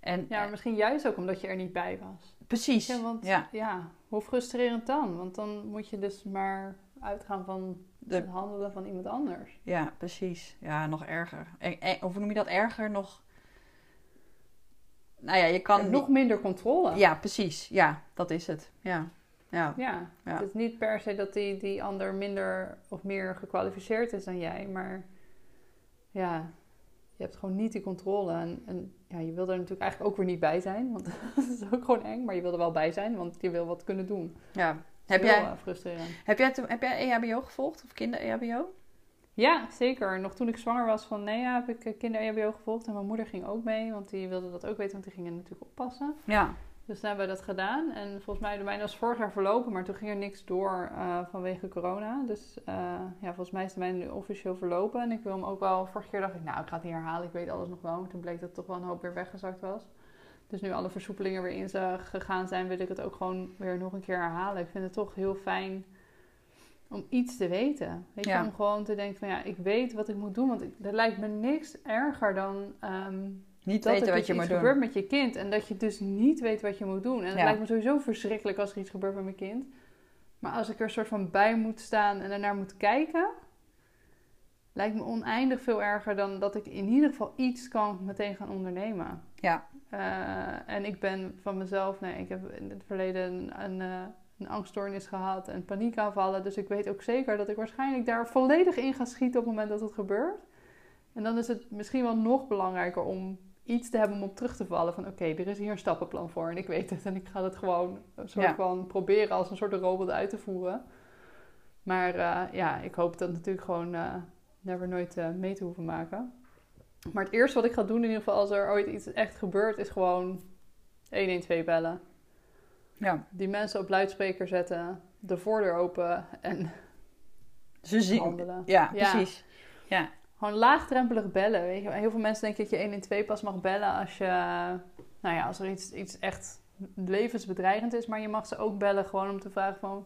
[SPEAKER 2] En
[SPEAKER 1] Ja, maar misschien juist ook omdat je er niet bij was.
[SPEAKER 2] precies.
[SPEAKER 1] Ja, want
[SPEAKER 2] Ja.
[SPEAKER 1] ja. hoe frustrerend dan? Want dan moet je dus maar uitgaan van
[SPEAKER 2] De-
[SPEAKER 1] het handelen van iemand anders.
[SPEAKER 2] Ja, precies. Ja, nog erger. En, en- of hoe noem je dat? Erger nog... Nou ja, je kan...
[SPEAKER 1] En nog minder controle.
[SPEAKER 2] Ja, precies. Ja, dat is het. Ja. Ja.
[SPEAKER 1] Ja,
[SPEAKER 2] Ja.
[SPEAKER 1] het is niet per se dat die, die ander minder of meer gekwalificeerd is dan jij, maar ja, je hebt gewoon niet die controle. En, en ja, je wil er natuurlijk eigenlijk ook weer niet bij zijn, want [laughs] dat is ook gewoon eng, maar je wil er wel bij zijn, want je wil wat kunnen doen.
[SPEAKER 2] ja. Heb jij,
[SPEAKER 1] eh, frustrerend.
[SPEAKER 2] heb, jij, heb jij EHBO gevolgd? Of kinder-EHBO?
[SPEAKER 1] Ja, zeker. Nog toen ik zwanger was van Nea heb ik eh, kinder-EHBO gevolgd en mijn moeder ging ook mee, want die wilde dat ook weten, want die gingen natuurlijk oppassen.
[SPEAKER 2] Ja.
[SPEAKER 1] Dus toen hebben we dat gedaan. En volgens mij, de mijne was vorig jaar verlopen, maar toen ging er niks door eh, vanwege corona. Dus eh, ja, volgens mij is de mijne nu officieel verlopen. En ik wil hem ook wel, vorige keer dacht ik, nou, ik ga het niet herhalen, ik weet alles nog wel. Maar toen bleek dat toch wel een hoop weer weggezakt was. Dus nu alle versoepelingen weer in zijn gegaan zijn, wil ik het ook gewoon weer nog een keer herhalen. Ik vind het toch heel fijn om iets te weten. Weet je,
[SPEAKER 2] Ja.
[SPEAKER 1] om gewoon te denken van ja, ik weet wat ik moet doen. Want ik, er lijkt me niks erger dan ehm,
[SPEAKER 2] Niet
[SPEAKER 1] dat
[SPEAKER 2] weten
[SPEAKER 1] er
[SPEAKER 2] wat je moet
[SPEAKER 1] iets
[SPEAKER 2] doen.
[SPEAKER 1] gebeurt met je kind en dat je dus niet weet wat je moet doen. En het
[SPEAKER 2] Ja.
[SPEAKER 1] lijkt me sowieso verschrikkelijk als er iets gebeurt met mijn kind. Maar als ik er soort van bij moet staan en ernaar moet kijken, lijkt me oneindig veel erger dan dat ik in ieder geval iets kan meteen gaan ondernemen.
[SPEAKER 2] Ja.
[SPEAKER 1] Eh, en ik ben van mezelf, nee, ik heb in het verleden een, een, eh, een angststoornis gehad en paniekaanvallen. Dus ik weet ook zeker dat ik waarschijnlijk daar volledig in ga schieten op het moment dat het gebeurt. En dan is het misschien wel nog belangrijker om iets te hebben om op terug te vallen. Van oké, er is hier een stappenplan voor en ik weet het. En ik ga het gewoon een soort
[SPEAKER 2] Ja.
[SPEAKER 1] van proberen als een soort robot uit te voeren. Maar eh, ja, ik hoop dat natuurlijk gewoon eh, never nooit eh, mee te hoeven maken. Maar het eerste wat ik ga doen in ieder geval als er ooit iets echt gebeurt, is gewoon 112 bellen.
[SPEAKER 2] Ja.
[SPEAKER 1] Die mensen op luidspreker zetten, de voordeur open en
[SPEAKER 2] Ze zien.
[SPEAKER 1] handelen.
[SPEAKER 2] Ja,
[SPEAKER 1] Ja.
[SPEAKER 2] precies. Ja.
[SPEAKER 1] Gewoon laagdrempelig bellen. Weet je. Heel veel mensen denken dat je 112 pas mag bellen als je, nou ja, als er iets, iets echt levensbedreigend is. Maar je mag ze ook bellen gewoon om te vragen van,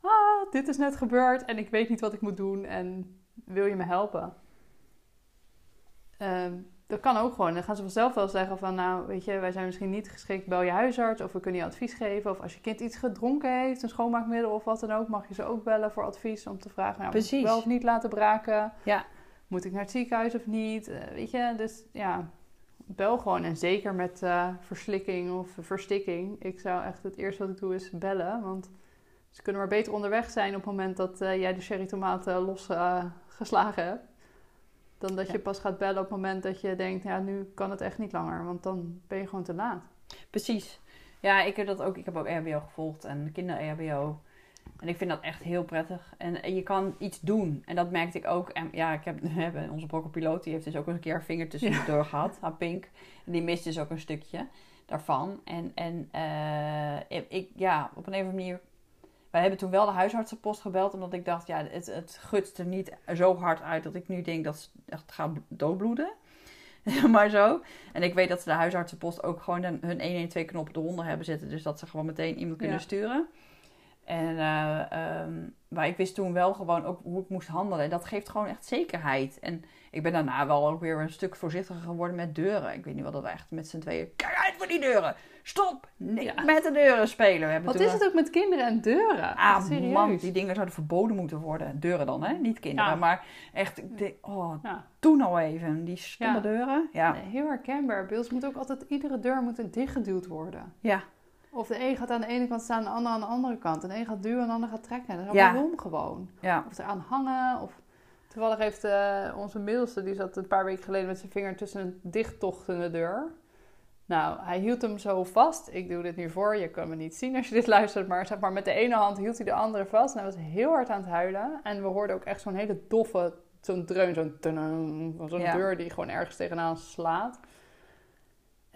[SPEAKER 1] ah, dit is net gebeurd en ik weet niet wat ik moet doen en wil je me helpen? Ehm, dat kan ook gewoon. Dan gaan ze vanzelf wel zeggen van, nou, weet je, wij zijn misschien niet geschikt, bel je huisarts of we kunnen je advies geven. Of als je kind iets gedronken heeft, een schoonmaakmiddel of wat dan ook, mag je ze ook bellen voor advies om te vragen, nou,
[SPEAKER 2] Precies.
[SPEAKER 1] wel of niet laten braken?
[SPEAKER 2] Ja.
[SPEAKER 1] Moet ik naar het ziekenhuis of niet? Eh, weet je, dus ja, bel gewoon. En zeker met eh, verslikking of verstikking. Ik zou echt, het eerste wat ik doe is bellen. Want ze kunnen maar beter onderweg zijn op het moment dat eh, jij de cherry tomaten losgeslagen geslagen hebt. Dan dat
[SPEAKER 2] Ja.
[SPEAKER 1] je pas gaat bellen op het moment dat je denkt, ja, nu kan het echt niet langer. Want dan ben je gewoon te laat.
[SPEAKER 2] Precies. Ja, ik heb dat ook. Ik heb ook EHBO gevolgd en kinder-EHBO. En ik vind dat echt heel prettig. En, je kan iets doen. En dat merkte ik ook. En ja, ik heb, [laughs] onze brokkelpiloot, die heeft dus ook eens een keer een vinger tussendoor gehad. Haar pink. En die mist dus ook een stukje daarvan. En, en eh, ik, ja, op een of andere manier... Wij hebben toen wel de huisartsenpost gebeld. Omdat ik dacht, ja, het, het gutst er niet zo hard uit dat ik nu denk dat ze echt gaat doodbloeden. [laughs] maar zo. En ik weet dat ze de huisartsenpost ook gewoon hun 112 knop eronder hebben zitten. Dus dat ze gewoon meteen iemand kunnen
[SPEAKER 1] Ja.
[SPEAKER 2] sturen. En, eh, ehm, maar ik wist toen wel gewoon ook hoe ik moest handelen. En dat geeft gewoon echt zekerheid. En ik ben daarna wel ook weer een stuk voorzichtiger geworden met deuren. Ik weet niet wat dat we echt met z'n tweeën... Kijk uit voor die deuren! Stop! Nee,
[SPEAKER 1] Ja.
[SPEAKER 2] met de deuren spelen. We hebben
[SPEAKER 1] Wat
[SPEAKER 2] toen
[SPEAKER 1] is het ook met kinderen en deuren?
[SPEAKER 2] Ah,
[SPEAKER 1] Serieus.
[SPEAKER 2] man, die dingen zouden verboden moeten worden. Deuren dan, hè? Niet kinderen.
[SPEAKER 1] Ja.
[SPEAKER 2] Maar echt, ik denk, oh,
[SPEAKER 1] Ja.
[SPEAKER 2] doe nou even. Die stomme
[SPEAKER 1] Ja.
[SPEAKER 2] deuren. Ja.
[SPEAKER 1] Nee, heel herkenbaar. Bij ons moet ook altijd, iedere deur moet dichtgeduwd worden.
[SPEAKER 2] Ja.
[SPEAKER 1] Of de een gaat aan de ene kant staan, de ander aan de andere kant. En de een gaat duwen en de ander gaat trekken. Dat is
[SPEAKER 2] Ja.
[SPEAKER 1] waarom gewoon.
[SPEAKER 2] Ja.
[SPEAKER 1] Of eraan hangen. Of toevallig heeft eh, onze middelste, die zat een paar weken geleden met zijn vinger tussen een dichttochtende deur. Nou, hij hield hem zo vast. Ik doe dit nu voor. Je kan me niet zien als je dit luistert. Maar zeg maar, met de ene hand hield hij de andere vast. En hij was heel hard aan het huilen. En we hoorden ook echt zo'n hele doffe, zo'n dreun, zo'n zo'n
[SPEAKER 2] Ja.
[SPEAKER 1] deur die gewoon ergens tegenaan slaat.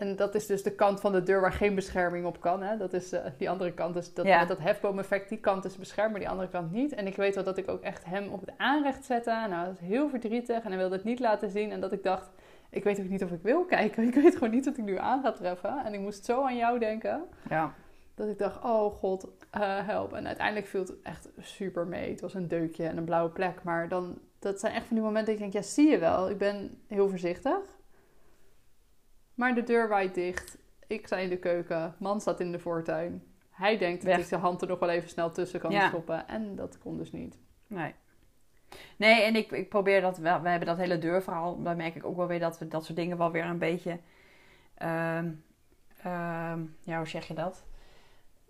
[SPEAKER 1] En dat is dus de kant van de deur waar geen bescherming op kan. Hè? Dat is eh, die andere kant. Dus dat,
[SPEAKER 2] Ja.
[SPEAKER 1] met dat hefboom-effect, die kant is beschermd, maar die andere kant niet. En ik weet wel dat ik ook echt hem op het aanrecht zette. Nou, dat is heel verdrietig. En hij wilde het niet laten zien. En dat ik dacht, ik weet ook niet of ik wil kijken. [laughs] Ik weet gewoon niet wat ik nu aan ga treffen. En ik moest zo aan jou denken.
[SPEAKER 2] Ja.
[SPEAKER 1] Dat ik dacht, oh god, eh, help. En uiteindelijk viel het echt super mee. Het was een deukje en een blauwe plek. Maar dan, dat zijn echt van die momenten dat ik denk, ja, zie je wel. Ik ben heel voorzichtig. Maar de deur waait dicht. Ik sta in de keuken. Man staat in de voortuin. Hij denkt
[SPEAKER 2] Weg.
[SPEAKER 1] dat ik zijn hand er nog wel even snel tussen kan
[SPEAKER 2] Ja.
[SPEAKER 1] stoppen. En dat kon dus niet.
[SPEAKER 2] Nee. Nee, en ik, ik probeer dat wel. We hebben dat hele deurverhaal. Daar merk ik ook wel weer dat we dat soort dingen wel weer een beetje. ehm, ehm, ja, hoe zeg je dat?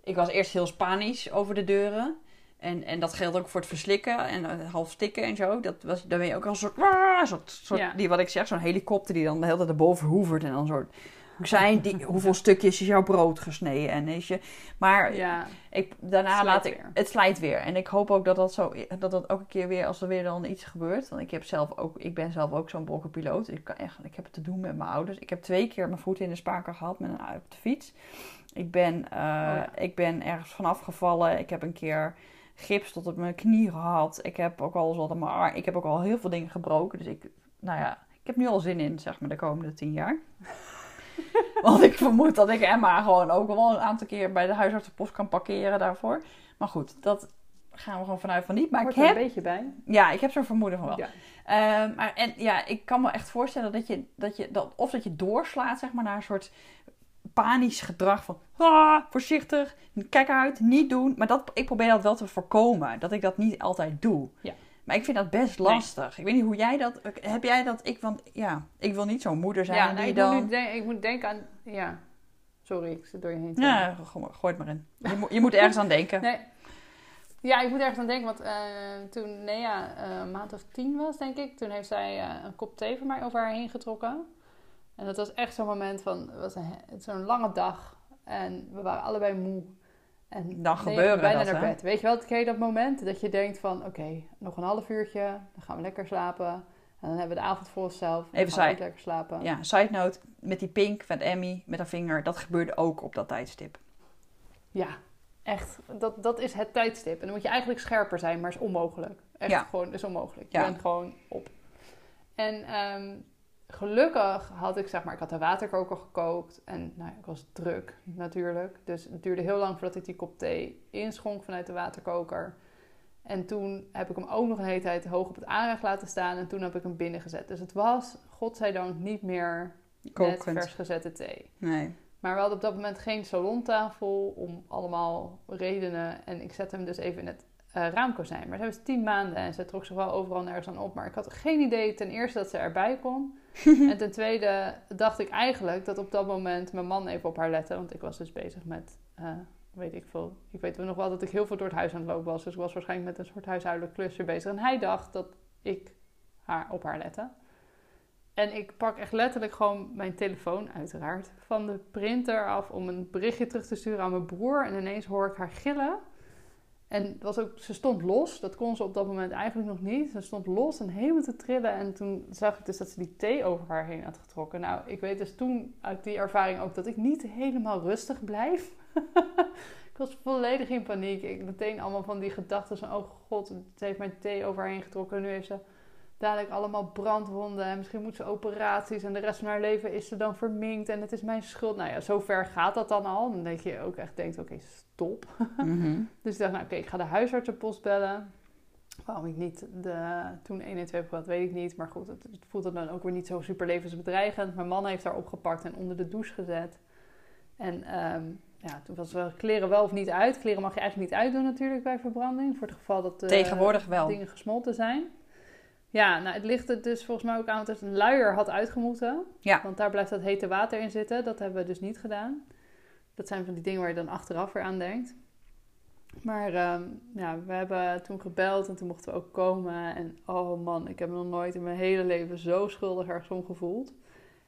[SPEAKER 2] Ik was eerst heel Spanisch over de deuren. En, en dat geldt ook voor het verslikken en eh, half stikken en zo. Dat was, dan ben je ook al een soort, "Waaah", soort, soort
[SPEAKER 1] Ja.
[SPEAKER 2] die wat ik zeg, zo'n helikopter die dan de hele tijd erboven hoevert en dan soort. Zijn die, [laughs] hoeveel stukjes is jouw brood gesneden en is je. Maar
[SPEAKER 1] Ja,
[SPEAKER 2] ik, daarna
[SPEAKER 1] Slijt
[SPEAKER 2] laat ik
[SPEAKER 1] weer.
[SPEAKER 2] het slijt weer. En ik hoop ook dat dat zo dat dat ook een keer weer als er weer dan iets gebeurt. Want ik heb zelf ook ik ben zelf ook zo'n bolkenpiloot. Ik kan echt ik heb het te doen met mijn ouders. Ik heb twee keer mijn voeten in de spaken gehad met een op de fiets. Ik ben eh,
[SPEAKER 1] ja.
[SPEAKER 2] ik ben ergens vanaf gevallen. Ik heb een keer gips tot op mijn knie gehad. Ik heb ook al wat aan mijn arm. Ik heb ook al heel veel dingen gebroken. Dus ik nou ja, ik heb nu al zin in zeg maar de komende tien jaar. [laughs] Want ik vermoed dat ik Emma gewoon ook wel een aantal keer bij de huisartsenpost kan parkeren daarvoor. Maar goed, dat gaan we gewoon vanuit van niet. Maar
[SPEAKER 1] hoort
[SPEAKER 2] ik
[SPEAKER 1] er
[SPEAKER 2] heb,
[SPEAKER 1] een beetje bij.
[SPEAKER 2] ja, ik heb zo'n vermoeden van wel.
[SPEAKER 1] Ja.
[SPEAKER 2] Ehm, maar en ja, ik kan me echt voorstellen dat je, dat je dat, of dat je doorslaat, zeg maar, naar een soort panisch gedrag van ah, voorzichtig, kijk uit, niet doen. Maar dat, ik probeer dat wel te voorkomen, dat ik dat niet altijd doe.
[SPEAKER 1] Ja.
[SPEAKER 2] Maar ik vind dat best lastig. Ik weet niet hoe jij dat. Heb jij dat? Ik, want ja, ik wil niet zo'n moeder zijn
[SPEAKER 1] Ja,
[SPEAKER 2] die
[SPEAKER 1] nou, ik,
[SPEAKER 2] dan.
[SPEAKER 1] moet nu denk- ik moet denken aan... Ja, sorry, ik zit door je heen. te
[SPEAKER 2] Ja, go- gooi het maar in. Je, moet- je moet ergens aan denken.
[SPEAKER 1] Nee. Ja, ik moet ergens aan denken, want eh, toen Nea eh, een maand of tien was, denk ik, toen heeft zij eh, een kop thee voor mij over haar heen getrokken. En dat was echt zo'n moment van, het was zo'n lange dag en we waren allebei moe. En
[SPEAKER 2] Dan gebeuren
[SPEAKER 1] bijna
[SPEAKER 2] dat,
[SPEAKER 1] naar bed. Weet je wel, ken je dat moment dat je denkt van, oké, nog een half uurtje, dan gaan we lekker slapen. En dan hebben we de avond voor onszelf. en
[SPEAKER 2] Even
[SPEAKER 1] ook lekker slapen.
[SPEAKER 2] Ja, side note, met die pink van Emmy, met haar vinger, dat gebeurde ook op dat tijdstip.
[SPEAKER 1] Ja, echt. Dat, dat is het tijdstip. En dan moet je eigenlijk scherper zijn, maar is onmogelijk. Echt
[SPEAKER 2] Ja.
[SPEAKER 1] gewoon, is onmogelijk. Je
[SPEAKER 2] Ja.
[SPEAKER 1] bent gewoon op. En ehm, gelukkig had ik, zeg maar, ik had een waterkoker gekookt. En nou, ja, ik was druk natuurlijk. Dus het duurde heel lang voordat ik die kop thee inschonk vanuit de waterkoker. En toen heb ik hem ook nog een hele tijd hoog op het aanrecht laten staan. En toen heb ik hem binnen gezet. Dus het was, godzijdank, niet meer net vers gezette thee.
[SPEAKER 2] Nee.
[SPEAKER 1] Maar we hadden op dat moment geen salontafel om allemaal redenen. En ik zette hem dus even in het eh, raamkozijn. Maar ze hebben tien maanden en ze trok zich wel overal nergens aan op. Maar ik had geen idee ten eerste dat ze erbij kon. [laughs] en ten tweede dacht ik eigenlijk dat op dat moment mijn man even op haar lette. Want ik was dus bezig met, eh, weet ik veel. Ik weet wel nog wel dat ik heel veel door het huis aan het lopen was. Dus ik was waarschijnlijk met een soort huishoudelijk klusje bezig. En hij dacht dat ik haar op haar lette. En ik pak echt letterlijk gewoon mijn telefoon, uiteraard, van de printer af om een berichtje terug te sturen aan mijn broer. En ineens hoor ik haar gillen. En het was ook, ze stond los. Dat kon ze op dat moment eigenlijk nog niet. Ze stond los en helemaal te trillen. En toen zag ik dus dat ze die thee over haar heen had getrokken. Nou, ik weet dus toen uit die ervaring ook dat ik niet helemaal rustig blijf. [laughs] ik was volledig in paniek. Ik meteen allemaal van die gedachten van... Oh god, ze heeft mijn thee over haar heen getrokken. Nu heeft ze dadelijk allemaal brandwonden. En misschien moet ze operaties. En de rest van haar leven is ze dan verminkt. En het is mijn schuld. Nou ja, zover gaat dat dan al. Dan denk je ook echt, denkt, oké, stop.
[SPEAKER 2] Mhm. [laughs]
[SPEAKER 1] Dus ik dacht, nou oké, ik ga de huisartsenpost bellen. Waarom ik niet de, toen 1 en 2 heb gehad, weet ik niet. Maar goed, het, het voelt dan ook weer niet zo super levensbedreigend. Mijn man heeft haar opgepakt en onder de douche gezet. En ehm, ja, toen was wel kleren wel of niet uit. Kleren mag je eigenlijk niet uitdoen natuurlijk bij verbranding. Voor het geval dat de
[SPEAKER 2] Tegenwoordig wel.
[SPEAKER 1] dingen gesmolten zijn. Ja, nou het ligt er dus volgens mij ook aan dat een luier had uitgemoeten.
[SPEAKER 2] Ja.
[SPEAKER 1] Want daar blijft dat hete water in zitten. Dat hebben we dus niet gedaan. dat zijn van die dingen waar je dan achteraf weer aan denkt. Maar ehm, ja, we hebben toen gebeld en toen mochten we ook komen. En oh man, ik heb me nog nooit in mijn hele leven zo schuldig ergens om gevoeld.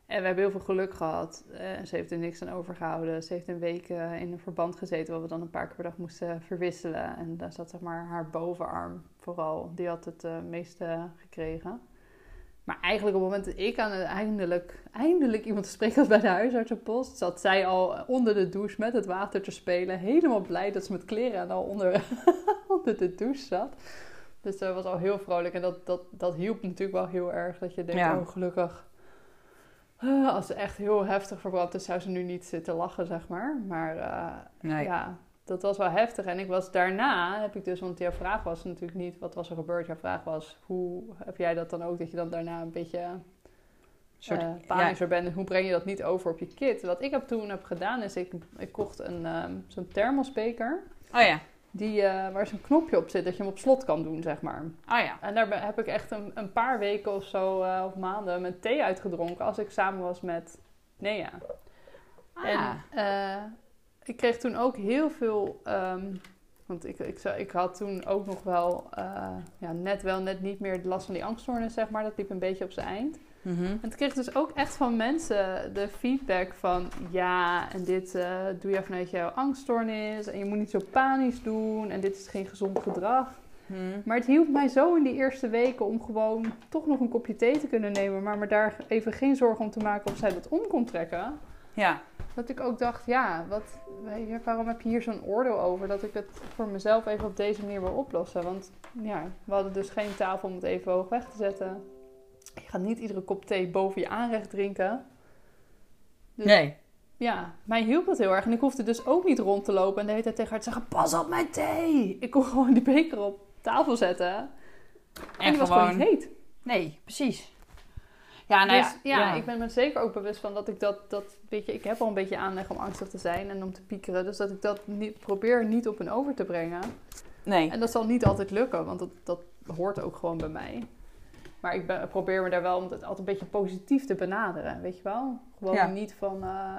[SPEAKER 1] En we hebben heel veel geluk gehad. Uh, ze heeft er niks aan overgehouden. Ze heeft een week uh, in een verband gezeten waar we dan een paar keer per dag moesten verwisselen. En daar zat zeg maar haar bovenarm vooral. Die had het uh, meeste gekregen. Maar eigenlijk op het moment dat ik aan het eindelijk, eindelijk iemand te spreken had bij de huisartsenpost, zat zij al onder de douche met het water te spelen. Helemaal blij dat ze met kleren al onder, [laughs] onder de douche zat. Dus dat was al heel vrolijk. En dat, dat, dat hielp natuurlijk wel heel erg. Dat je denkt,
[SPEAKER 2] Ja.
[SPEAKER 1] oh gelukkig. Ah, Als ze echt heel heftig verbrand is, zou ze nu niet zitten lachen, zeg maar. Maar eh,
[SPEAKER 2] Nee.
[SPEAKER 1] ja, dat was wel heftig. En ik was daarna, heb ik dus, want jouw vraag was natuurlijk niet wat was er gebeurd. Jouw vraag was, hoe heb jij dat dan ook, dat je dan daarna een beetje
[SPEAKER 2] soort,
[SPEAKER 1] eh panischer bent. En hoe breng je dat niet over op je kit? Wat ik heb toen heb gedaan, is ik, ik kocht een, ehm, zo'n thermosbeker.
[SPEAKER 2] Oh ja.
[SPEAKER 1] Die, eh, waar zo'n knopje op zit, dat je hem op slot kan doen, zeg maar.
[SPEAKER 2] Oh ja.
[SPEAKER 1] En daar heb ik echt een, een paar weken of zo, eh, of maanden, met thee uitgedronken als ik samen was met Nea.
[SPEAKER 2] Ah.
[SPEAKER 1] En eh, ik kreeg toen ook heel veel. ehm, want ik, ik, ik had toen ook nog wel. ja, net wel, net niet meer de last van die angststoornis, zeg maar. Dat liep een beetje op zijn eind.
[SPEAKER 2] Mhm.
[SPEAKER 1] En toen kreeg ik dus ook echt van mensen de feedback van... Ja, en dit eh, doe je vanuit jouw angststoornis. En je moet niet zo panisch doen. En dit is geen gezond gedrag.
[SPEAKER 2] Mhm.
[SPEAKER 1] Maar het hielp mij zo in die eerste weken om gewoon toch nog een kopje thee te kunnen nemen. Maar me daar even geen zorgen om te maken of zij dat om kon trekken.
[SPEAKER 2] Ja.
[SPEAKER 1] Dat ik ook dacht, ja, wat, waarom heb je hier zo'n oordeel over? Dat ik het voor mezelf even op deze manier wil oplossen. Want ja, we hadden dus geen tafel om het even hoog weg te zetten. Je gaat niet iedere kop thee boven je aanrecht drinken. Dus
[SPEAKER 2] Nee.
[SPEAKER 1] ja, mij hielp dat heel erg. En ik hoefde dus ook niet rond te lopen en de hele tijd tegen haar te zeggen, pas op mijn thee! Ik kon [laughs] gewoon die beker op tafel zetten. En,
[SPEAKER 2] En
[SPEAKER 1] die was gewoon niet heet.
[SPEAKER 2] Nee, precies. Ja, nou
[SPEAKER 1] dus
[SPEAKER 2] ja.
[SPEAKER 1] ja, ik ben me zeker ook bewust van dat ik dat, dat weet je, ik heb al een beetje aanleg om angstig te zijn en om te piekeren. Dus dat ik dat niet, probeer niet op een over te brengen.
[SPEAKER 2] Nee.
[SPEAKER 1] En dat zal niet altijd lukken, want dat, dat hoort ook gewoon bij mij. Maar ik ben, probeer me daar wel om het altijd een beetje positief te benaderen, weet je wel? Gewoon
[SPEAKER 2] Ja.
[SPEAKER 1] niet van, eh,